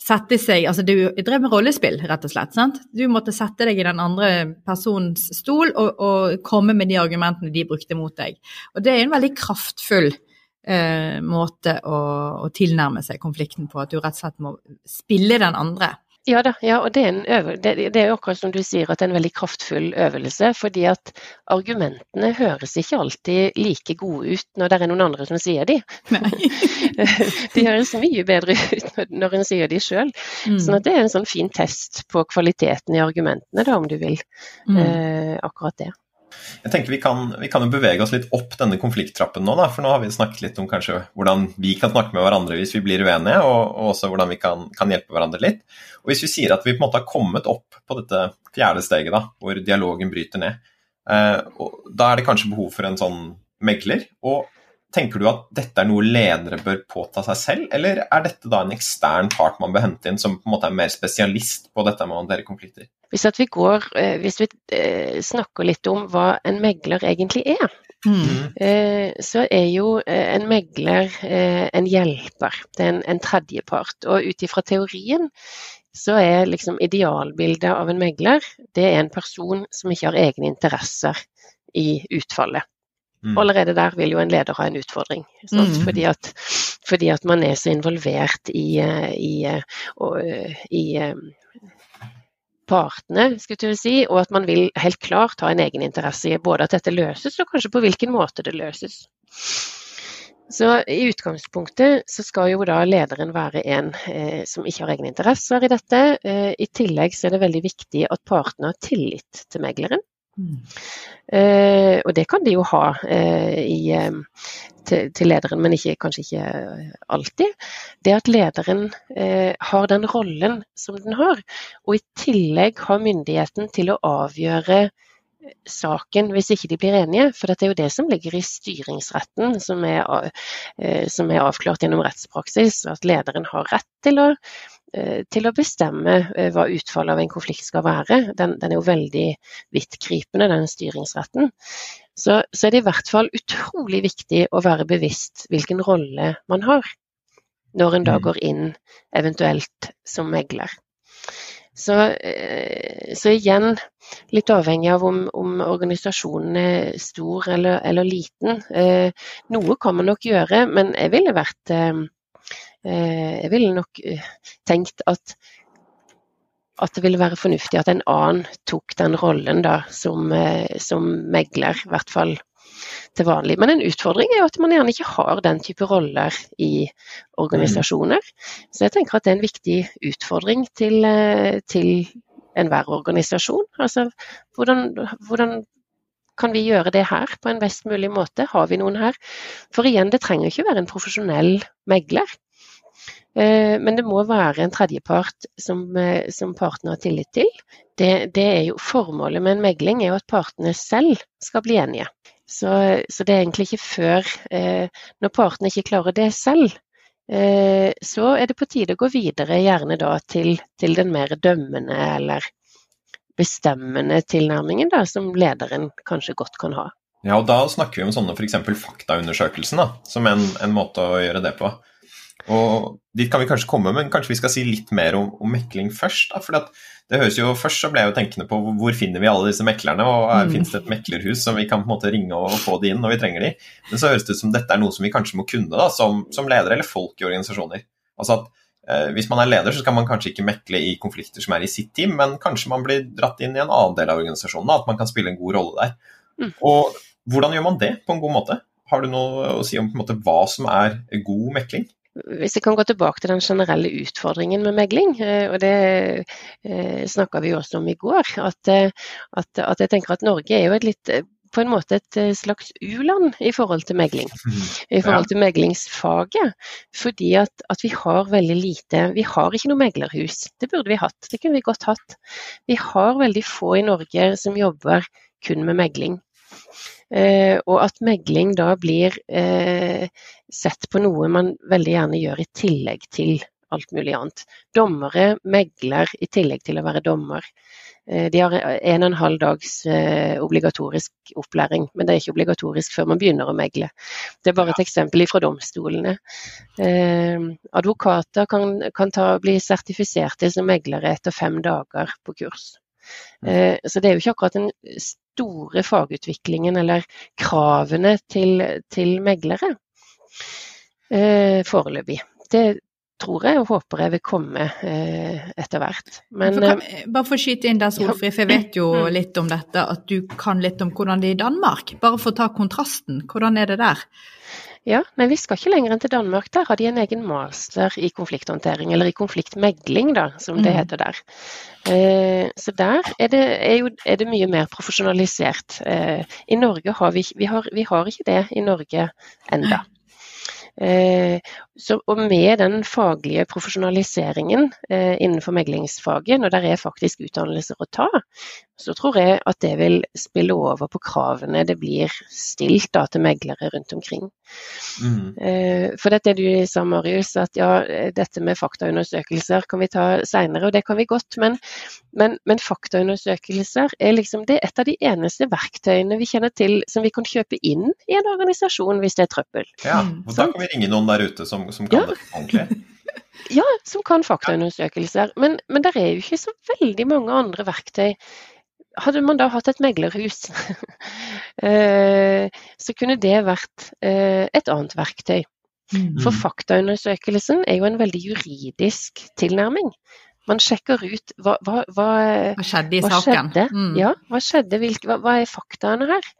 sette seg Altså du drev med rollespill, rett og slett. sant? Du måtte sette deg i den andre persons stol og, og komme med de argumentene de brukte mot deg. Og det er en veldig kraftfull eh, måte å, å, tilnærme seg konflikten på, at du rett og slett må spille den andre. Ja da, ja, og det er, øvel, det, det er akkurat som du sier at det er en veldig kraftfull øvelse. Fordi at argumentene høres ikke alltid like gode ut når det er noen andre som sier de. <laughs> de høres mye bedre ut når en sier de sjøl. Mm. Sånn det er en sånn fin test på kvaliteten i argumentene, da, om du vil. Mm. Eh, akkurat det. Jeg tenker vi kan, vi kan, jo bevege oss litt opp denne konflikttrappen nå, da, for nå har vi snakket litt om kanskje hvordan vi kan snakke med hverandre hvis vi blir uenige, og, og også hvordan vi kan, kan, hjelpe hverandre litt. Og Hvis vi sier at vi på en måte har kommet opp på dette fjerde steget, da, hvor dialogen bryter ned, eh, da er det kanskje behov for en sånn megler. og Tenker du at dette er noe ledere bør påta seg selv, eller er dette da en ekstern part man bør hente inn, som på en måte er mer spesialist på dette med å håndtere konflikter? Hvis, vi, går, eh, hvis vi eh, snakker litt om hva en megler egentlig er, mm. Eh, så er jo en megler en hjelper. Det er en, en tredjepart. Og ut ifra teorien så er liksom idealbildet av en megler det er en person som ikke har egne interesser i utfallet. Mm. Allerede der vil jo en leder ha en utfordring. Mm. Fordi, at, fordi, at, man er så involvert i, eh, i, eh, og, eh, i partene, skulle si, og at man vil helt klart ha en egen interesse i både at dette løses, og kanskje på hvilken måte det løses. Så I utgangspunktet så skal jo da lederen være en eh, som ikke har egne interesser i dette. Eh, I tillegg så er det veldig viktig at partene har tillit til megleren. Uh, og det kan de jo ha uh, i, um, til, til, lederen, men ikke, kanskje ikke alltid. Det at lederen har den rollen som den har, og i tillegg har myndigheten til å avgjøre saken hvis ikke de blir enige. For det er jo det som ligger i styringsretten, som er, som er avklart gjennom rettspraksis. At lederen har rett til å Eh, til å bestemme eh, hva utfallet av en konflikt skal være. Den, den er jo veldig vidtgripende, den styringsretten. Så, så, er det i hvert fall utrolig viktig å være bevisst hvilken rolle man har når en da mm. går inn eventuelt som megler. Så, eh, så igjen, litt avhengig av om, om organisasjonen er stor eller, eller liten. Noe kan man nok gjøre, men jeg ville vært Eh, jeg ville nok eh, tenkt at, at det ville være fornuftig at en annen tok den rollen da, som, eh, som megler, i hvert fall til vanlig. Men en utfordring er jo at man gjerne ikke har den type roller i organisasjoner. Så jeg tenker at det er en viktig utfordring til, til enhver organisasjon. Altså hvordan, hvordan kan vi gjøre det her på en best mulig måte? Har vi noen her? For igjen, det trenger ikke være en profesjonell megler. Eh, men det må være en tredjepart som, eh, som partene har tillit til. Det, det, er jo Formålet med en megling er jo at partene selv skal bli enige. Så, så det er egentlig ikke før, eh, når partene ikke klarer det selv, så er det på tide å gå videre, gjerne da til, til den mer dømmende eller bestemmende tilnærmingen da, som lederen kanskje godt kan ha. Ja, og Da snakker vi om sånne f.eks. faktaundersøkelsen da, som en, en måte å gjøre det på. Og Dit kan vi kanskje komme, men kanskje vi skal si litt mer om, om mekling først. Da, for det høres jo, Først så ble jeg jo tenkende på hvor finner vi alle disse meklerne, og mm. finnes det et meklerhus som vi kan på en måte ringe og få de inn når vi trenger de. Men så høres det ut som dette er noe som vi kanskje må kunne da, som, som ledere eller folk i organisasjoner. Altså at eh, Hvis man er leder, så skal man kanskje ikke mekle i konflikter som er i sitt team, men kanskje man blir dratt inn i en annen del av organisasjonen, da, at man kan spille en god rolle der. Mm. Og Hvordan gjør man det på en god måte? Har du noe å si om måte, hva som er god mekling? Hvis jeg kan gå tilbake til den generelle utfordringen med megling, eh, og det eh, snakka vi også om i går, at, eh, at, at, jeg tenker at Norge er jo et litt på en måte et slags u-land i forhold til megling. I forhold til meglingsfaget. Fordi at, at, vi har veldig lite Vi har ikke noe meglerhus. Det burde vi hatt. Det kunne vi godt hatt. Vi har veldig få i Norge som jobber kun med megling. Eh, og at megling da blir eh, sett på noe man veldig gjerne gjør i tillegg til alt mulig annet. Dommere megler i tillegg til å være dommer. Eh, de har en og en halv dags obligatorisk opplæring, men det er ikke obligatorisk før man begynner å megle. Det er bare et eksempel fra domstolene. Advokater kan, kan ta, bli sertifiserte som meglere etter fem dager på kurs. Så det er jo ikke akkurat den store fagutviklingen eller kravene til, til meglere foreløpig. Det tror jeg og håper jeg vil komme eh, etter hvert. Men, kan, eh, bare for å skyte inn der, Solfrid, for jeg vet jo <laughs> mm. litt om dette, at du kan litt om hvordan det er i Danmark. Bare for å ta kontrasten, hvordan er det der? Ja, men Vi skal ikke lenger enn til Danmark. Der har de en egen master i konflikthåndtering, eller i konfliktmegling, da, som det mm. heter der. Eh, så der er det, er, jo, er det, mye mer profesjonalisert. Eh, I Norge har vi, vi, har, vi har ikke det i Norge enda. Eh, så, og med den faglige profesjonaliseringen eh, innenfor meglingsfaget, når det er faktisk utdannelser å ta, så tror jeg at det vil spille over på kravene det blir stilt da, til meglere rundt omkring. Mm. Eh, for dette du sa, Marius, at ja, dette med faktaundersøkelser kan vi ta seinere, og det kan vi godt. Men, men, men, faktaundersøkelser er liksom det er et av de eneste verktøyene vi kjenner til som vi kan kjøpe inn i en organisasjon hvis det er trøbbel. Ja, og da kan vi ringe noen der ute som, som kan ja. det ordentlig. <laughs> Ja, som kan faktaundersøkelser. Men, men det er jo ikke så veldig mange andre verktøy hadde man da hatt et meglerhus, <laughs> eh, så kunne det vært eh, et annet verktøy. Mm. For faktaundersøkelsen er jo en veldig juridisk tilnærming. Man sjekker ut hva, hva, hva, hva skjedde i hva saken. Skjedde? Mm. Ja, hva skjedde? Hva, er faktaene her?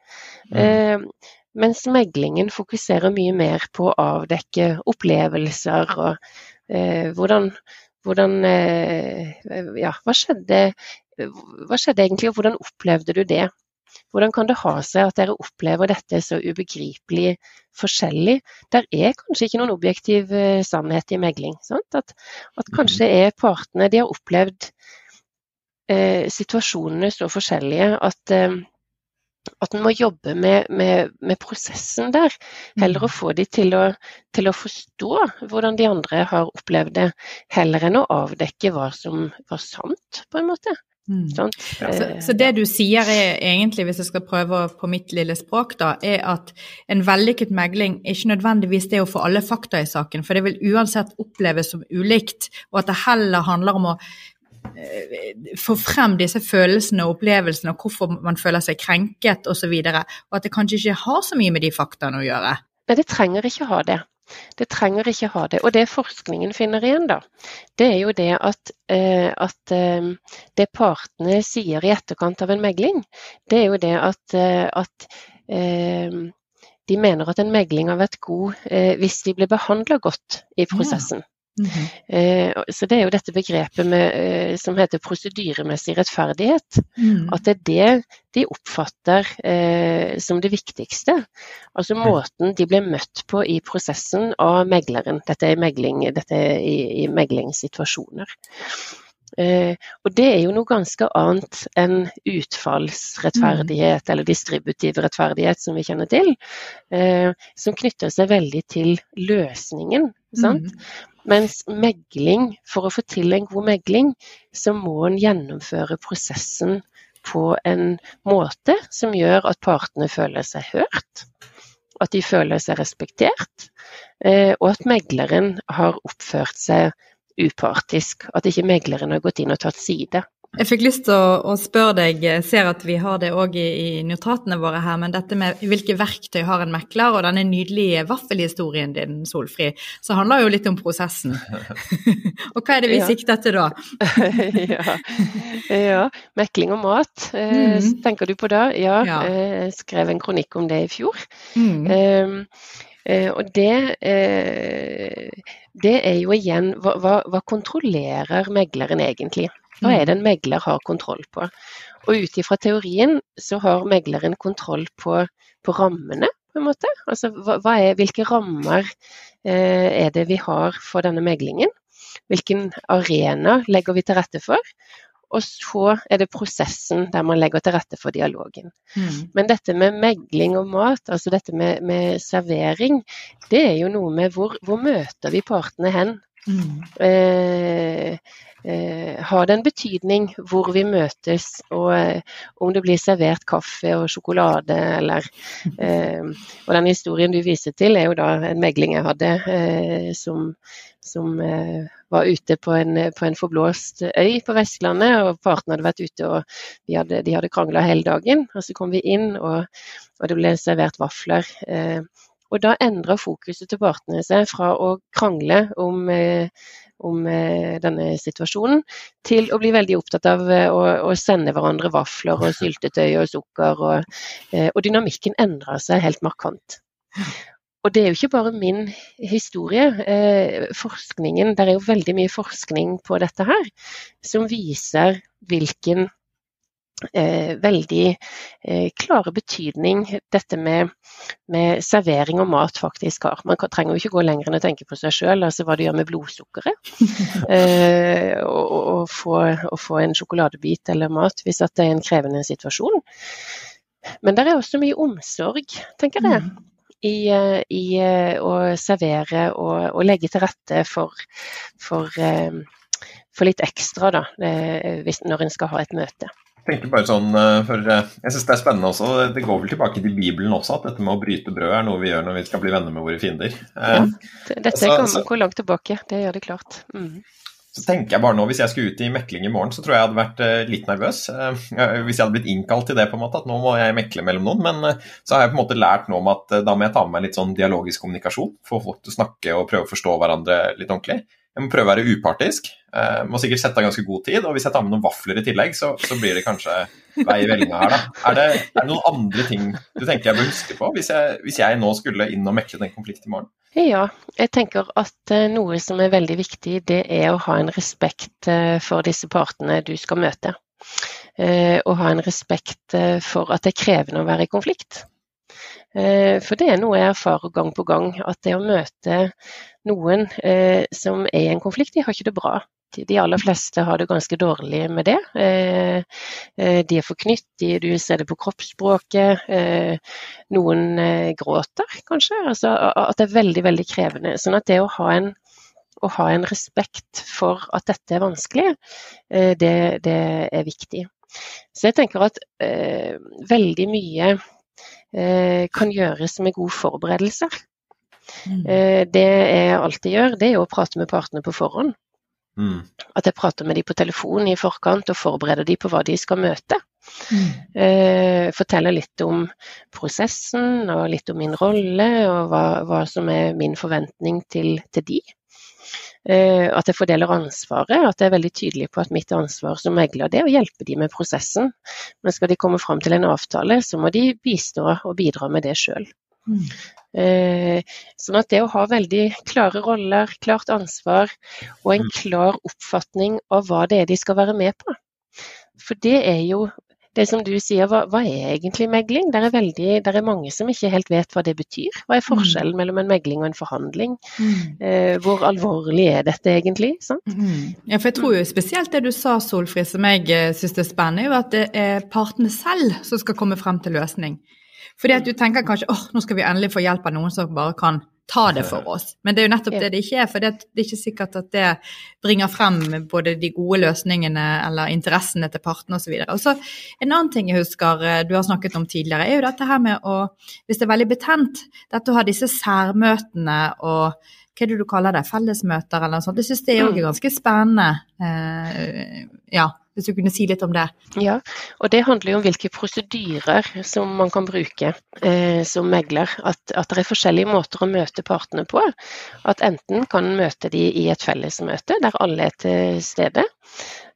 Mm. Eh, mens meglingen fokuserer mye mer på å avdekke opplevelser og eh, hvordan, hvordan eh, Ja, hva skjedde hva skjedde egentlig, og hvordan opplevde du det? Hvordan kan det ha seg at dere opplever dette så ubegripelig forskjellig? Der er kanskje ikke noen objektiv eh, sannhet i megling. At, at, kanskje mm. er partene De har opplevd eh, situasjonene så forskjellige at eh, at en må jobbe med, med, med, prosessen der. Heller å mm. få de til å, til å, forstå hvordan de andre har opplevd det, heller enn å avdekke hva som var sant, på en måte. Mm. Sånn. Så, så, det du sier er egentlig, hvis jeg skal prøve på mitt lille språk, da, er at en vellykket megling er ikke nødvendigvis det å få alle fakta i saken, for det vil uansett oppleves som ulikt, og at det heller handler om å eh, få frem disse følelsene og opplevelsene og hvorfor man føler seg krenket osv. Og, så og at det kanskje ikke har så mye med de faktaene å gjøre. Nei, det trenger ikke ha det. Det trenger ikke ha det. Og det forskningen finner igjen, da, det er jo det at, eh, at eh, det partene sier i etterkant av en megling, det er jo det at, eh, at de mener at en megling har vært god hvis de blir behandla godt i prosessen. Mm -hmm. Så det er jo dette begrepet med, eh, som heter prosedyremessig rettferdighet. Mm. At det er det de oppfatter eh, som det viktigste. Altså måten de blir møtt på i prosessen av megleren. Dette er, megling, dette er i, i meglingssituasjoner. Eh, og det er jo noe ganske annet enn utfallsrettferdighet mm. eller distributiv rettferdighet, som vi kjenner til. Eh, som knytter seg veldig til løsningen. Mm. Mens megling, for å få til en god megling, så må en gjennomføre prosessen på en måte som gjør at partene føler seg hørt, at de føler seg respektert, eh, og at megleren har oppført seg upartisk. At ikke megleren har gått inn og tatt side. Jeg fikk lyst til å, å, spørre deg, jeg ser at vi har det òg i, i, notatene våre her, men dette med hvilke verktøy har en mekler, og denne nydelige vaffelhistorien din, Solfri, så handler jo litt om prosessen. <laughs> og hva er det vi ja. sikter til da? <laughs> ja. ja. mekling og mat, eh, mm. tenker du på da? Ja, ja. Eh, skrev en kronikk om det i fjor. Mm. Eh, og det, eh, det, er jo igjen hva, hva, kontrollerer megleren egentlig? Hva er det en megler har kontroll på? Og ut ifra teorien så har megleren kontroll på, på rammene, på en måte. Altså hva er, hvilke rammer eh, er det vi har for denne meglingen? Hvilken arena legger vi til rette for? Og så er det prosessen der man legger til rette for dialogen. Mm. Men dette med megling og mat, altså dette med, med, servering, det er jo noe med hvor, hvor møter vi partene hen Mm. Eh, eh, har det en betydning hvor vi møtes, og eh, om det blir servert kaffe og sjokolade, eller eh, Og den historien du viser til, er jo da en megling jeg hadde eh, som, som var ute på en, på en, forblåst øy på Vestlandet, og partene hadde vært ute og de hadde, de hadde krangla hele dagen. Og så kom vi inn, og, og det ble servert vafler. Eh, og da endrer fokuset til partene seg fra å krangle om, eh, om eh, denne situasjonen, til å bli veldig opptatt av eh, å, å sende hverandre vafler og <laughs> syltetøy og sukker. Og, og dynamikken endrer seg helt markant. Og det er jo ikke bare min historie. forskningen, Det er jo veldig mye forskning på dette her, som viser hvilken eh, veldig eh, klare betydning dette med, med, servering og mat faktisk har. Man kan, trenger jo ikke gå lenger enn å tenke på seg sjøl, altså hva det gjør med blodsukkeret. <laughs> Eh, og, og, få, å få, en sjokoladebit eller mat hvis det er en krevende situasjon. Men det er også mye omsorg, tenker jeg. Mm. I, eh, i, eh, å servere og, og, legge til rette for, for, eh, for litt ekstra da, når en skal ha et møte tenker bare sånn, eh, for eh, Jeg syns det er spennende også. Det går vel tilbake til Bibelen også, at dette med å bryte brød er noe vi gjør når vi skal bli venner med våre fiender. Ja, eh, dette så, kommer hvor langt tilbake, det gjør det klart. Mm. Så tenker jeg bare nå, Hvis jeg skulle ut i mekling i morgen, så tror jeg jeg hadde vært litt nervøs. Hvis jeg hadde blitt innkalt til det, på en måte, at nå må jeg mekle mellom noen. Men så har jeg på en måte lært nå om at da må jeg ta med meg litt sånn dialogisk kommunikasjon. Få folk til å snakke og prøve å forstå hverandre litt ordentlig. Jeg må prøve å være upartisk. Uh, må sikkert sette av ganske god tid. Og hvis jeg tar med noen vafler i tillegg, så, så blir det kanskje vei i vellinga her, da. Er det, er det, noen andre ting du tenker jeg bør huske på, hvis jeg, hvis jeg nå skulle inn og mekle den konflikten i morgen? Ja, jeg tenker at eh, noe som er veldig viktig, det er å ha en respekt eh, for disse partene du skal møte. Og ha en respekt for at det er krevende å være i konflikt. For det er noe jeg erfarer gang på gang, at det å møte noen eh, som er i en konflikt, de har ikke det bra. De aller fleste har det ganske dårlig med det. Eh, eh de er forknyttige, du ser det på kroppsspråket. Eh, noen gråter, kanskje. Altså, at det er veldig, veldig krevende. Sånn at det å ha en, å ha en respekt for at dette er vanskelig, det, det, er viktig. Så jeg tenker at veldig mye kan gjøres med god forberedelser. Mm. Eh, det jeg alltid gjør, det er å prate med partene på forhånd. Mm. At jeg prater med dem på telefon i forkant og forbereder dem på hva de skal møte. Mm. Eh, forteller litt om prosessen og litt om min rolle og hva, hva som er min forventning til, til de. Eh, at jeg fordeler ansvaret, at jeg er veldig tydelig på at mitt ansvar som megler det er å hjelpe dem med prosessen. Men skal de komme fram til en avtale, så må de bistå og bidra med det sjøl. Mm. Eh, sånn at det å ha veldig klare roller, klart ansvar og en mm. klar oppfatning av hva det er de skal være med på. For det er jo det som du sier, hva, hva er egentlig megling? Det er, veldig, det er, mange som ikke helt vet hva det betyr. Hva er forskjellen mm. mellom en megling og en forhandling? Mm. Eh, hvor alvorlig er dette egentlig? Mm. Ja, for jeg tror jo spesielt det du sa, Solfrid, som jeg eh, syns er spennende, er at det er partene selv som skal komme frem til løsning. Fordi at du tenker kanskje åh, nå skal vi endelig få hjelp av noen som bare kan ta det for oss. Men det er jo nettopp det det ikke er. For det er ikke sikkert at det bringer frem både de gode løsningene eller interessene til partene osv. Og så En annen ting jeg husker eh, du har snakket om tidligere, er jo dette her med å, hvis det er veldig betent, dette å ha disse særmøtene og hva er det du kaller det, fellesmøter eller noe sånt. Jeg syns det er òg mm. ganske spennende. Eh, ja, hvis du kunne si litt om det? Ja, og det handler jo om hvilke prosedyrer som man kan bruke eh, som megler. At, at, det er forskjellige måter å møte partene på. At enten kan møte de i et fellesmøte der alle er til stede.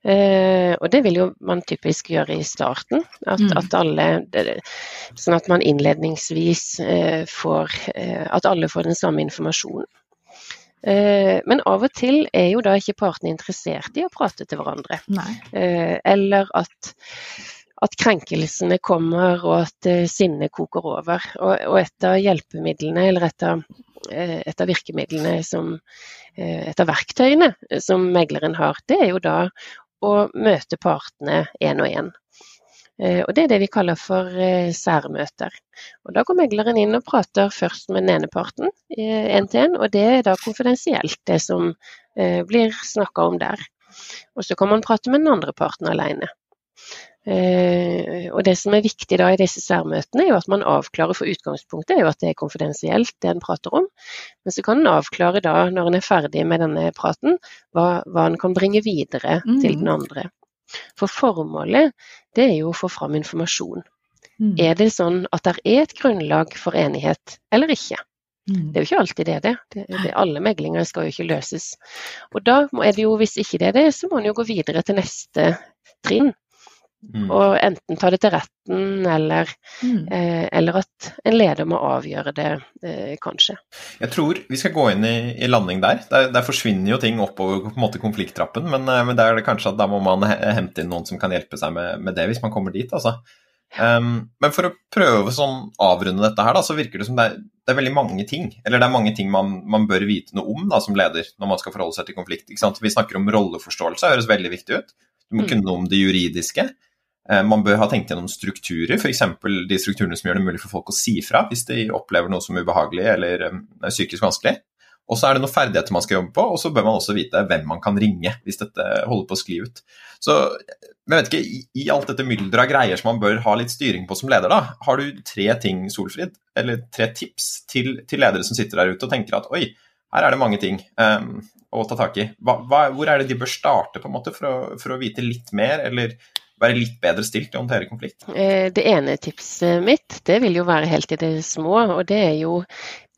Eh, og det vil jo man typisk gjøre i starten. At, mm. at alle, sånn at man innledningsvis eh, får eh, At alle får den samme informasjonen. Eh, men av og til er jo da ikke partene interessert i å prate til hverandre. Nei. eller at, at, krenkelsene kommer og at eh, sinnet koker over. Og, og, et av hjelpemidlene, eller et av, et av virkemidlene som Et av verktøyene som megleren har, det er jo da å møte partene én og én. Eh, og Det er det vi kaller for eh, særmøter. Og Da går megleren inn og prater først med den ene parten, én til én, og det er da konfidensielt, det som blir snakka om der. Og så kan man prate med den andre parten alene. Eh, og Det som er viktig da i disse særmøtene, er jo at man avklarer for utgangspunktet er jo at det er konfidensielt det en prater om. Men så kan en avklare da, når en er ferdig med denne praten, hva, hva en kan bringe videre mm. til den andre. For formålet det er jo å få fram informasjon. Mm. Er det sånn at det er et grunnlag for enighet eller ikke? Mm. Det er jo ikke alltid det, det. det, det alle meglinger skal jo ikke løses. Og da er det jo, hvis ikke det er det, så må en jo gå videre til neste trinn. Mm. Og enten ta det til retten, eller, mm. eh, eller, at en leder må avgjøre det, eh, kanskje. Jeg tror vi skal gå inn i, i landing der. der. der. forsvinner jo ting oppover på en måte konflikttrappen, men, eh, men der er det kanskje at da må man hente inn noen som kan hjelpe seg med, med det, hvis man kommer dit. altså. Um, men for å prøve å sånn avrunde dette her, da, så virker det som det er, det er, veldig mange ting. Eller det er mange ting man, man bør vite noe om da, som leder når man skal forholde seg til konflikt. Vi snakker om rolleforståelse, det høres veldig viktig ut. Du må mm. kunne noe om det juridiske. Eh, man bør ha tenkt gjennom strukturer, f.eks. de strukturene som gjør det mulig for folk å si fra hvis de opplever noe som er ubehagelig eller er eh, psykisk vanskelig. Og så er det noen ferdigheter man skal jobbe på, og så bør man også vite hvem man kan ringe hvis dette holder på å skli ut. Så jeg vet ikke, i alt dette mylderet av greier som man bør ha litt styring på som leder, da, har du tre ting, Solfrid, eller tre tips til, til ledere som sitter der ute og tenker at oi, her er det mange ting um, å ta tak i. Hva, hva, hvor er det de bør starte på en måte for å, for å vite litt mer, eller være litt bedre stilt til å håndtere konflikt? Eh, det ene tipset mitt, det vil jo være helt i det små. Og det er jo,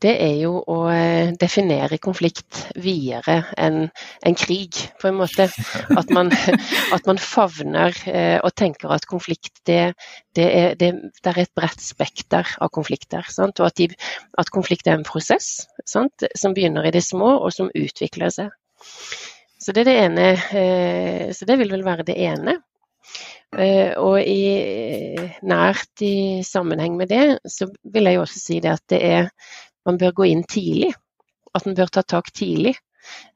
det er jo å eh, definere konflikt videre enn en krig, på en måte. At man, <laughs> at man favner eh, og tenker at konflikt, det, det, er, det, er, et bredt spekter av konflikter. Sant? Og at, de, at, konflikt er en prosess sant? som begynner i det små, og som utvikler seg. Så det det ene. Så det vil vel være det ene. Eh, og i, nært i sammenheng med det, så vil jeg jo også si det at det er Man bør gå inn tidlig. At en bør ta tak tidlig.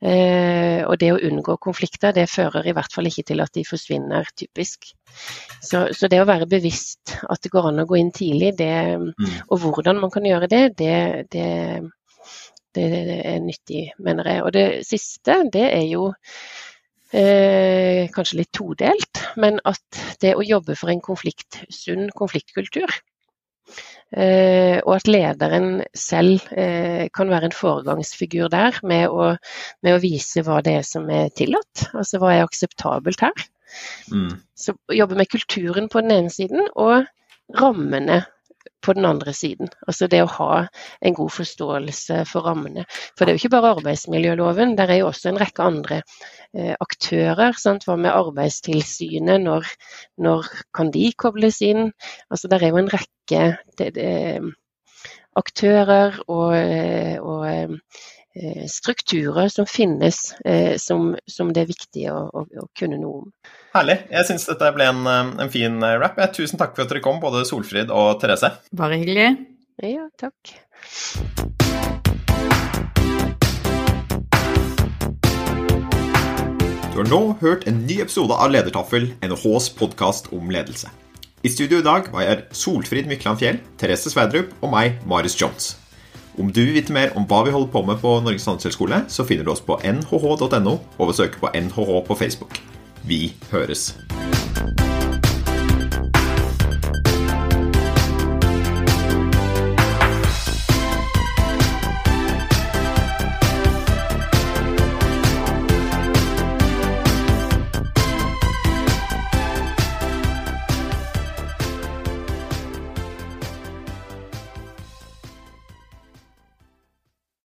Eh, og det å unngå konflikter, det fører i hvert fall ikke til at de forsvinner, typisk. Så, så det å være bevisst at det går an å gå inn tidlig, det, mm. og hvordan man kan gjøre det, det, det, det er nyttig, mener jeg. Og det siste, det er jo eh, kanskje litt todelt, men at det å jobbe for en konflikt, sunn konfliktkultur, eh, og at lederen selv eh, kan være en foregangsfigur der med å, med å, vise hva det er som er tillatt, altså hva er akseptabelt her. Mm. Så jobbe med kulturen på den ene siden, og rammene på den andre siden. Altså det å ha en god forståelse for rammene. For det er jo ikke bare arbeidsmiljøloven, der er jo også en rekke andre eh, aktører. Sant? Hva med Arbeidstilsynet, når, når, kan de kobles inn? Altså der er jo en rekke det, det, aktører og, og eh, strukturer som finnes eh, som, som, det er viktig å, å, å kunne noe om. Herlig. Jeg syns dette ble en, eh, en fin eh, rap. Tusen takk for at dere kom, både Solfrid og Therese. Bare hyggelig. Ja, takk. Du har nå hørt en ny episode av Ledertaffel, NHHs podkast om ledelse. I studio i dag var jeg Solfrid Mykland Fjell, Therese Sverdrup og meg, Marius Jones. Om du vil vite mer om hva vi holder på med på Norges handelshøyskole, så finner du oss på nhh.no, og ved å søke på NHH på Facebook. Vi høres.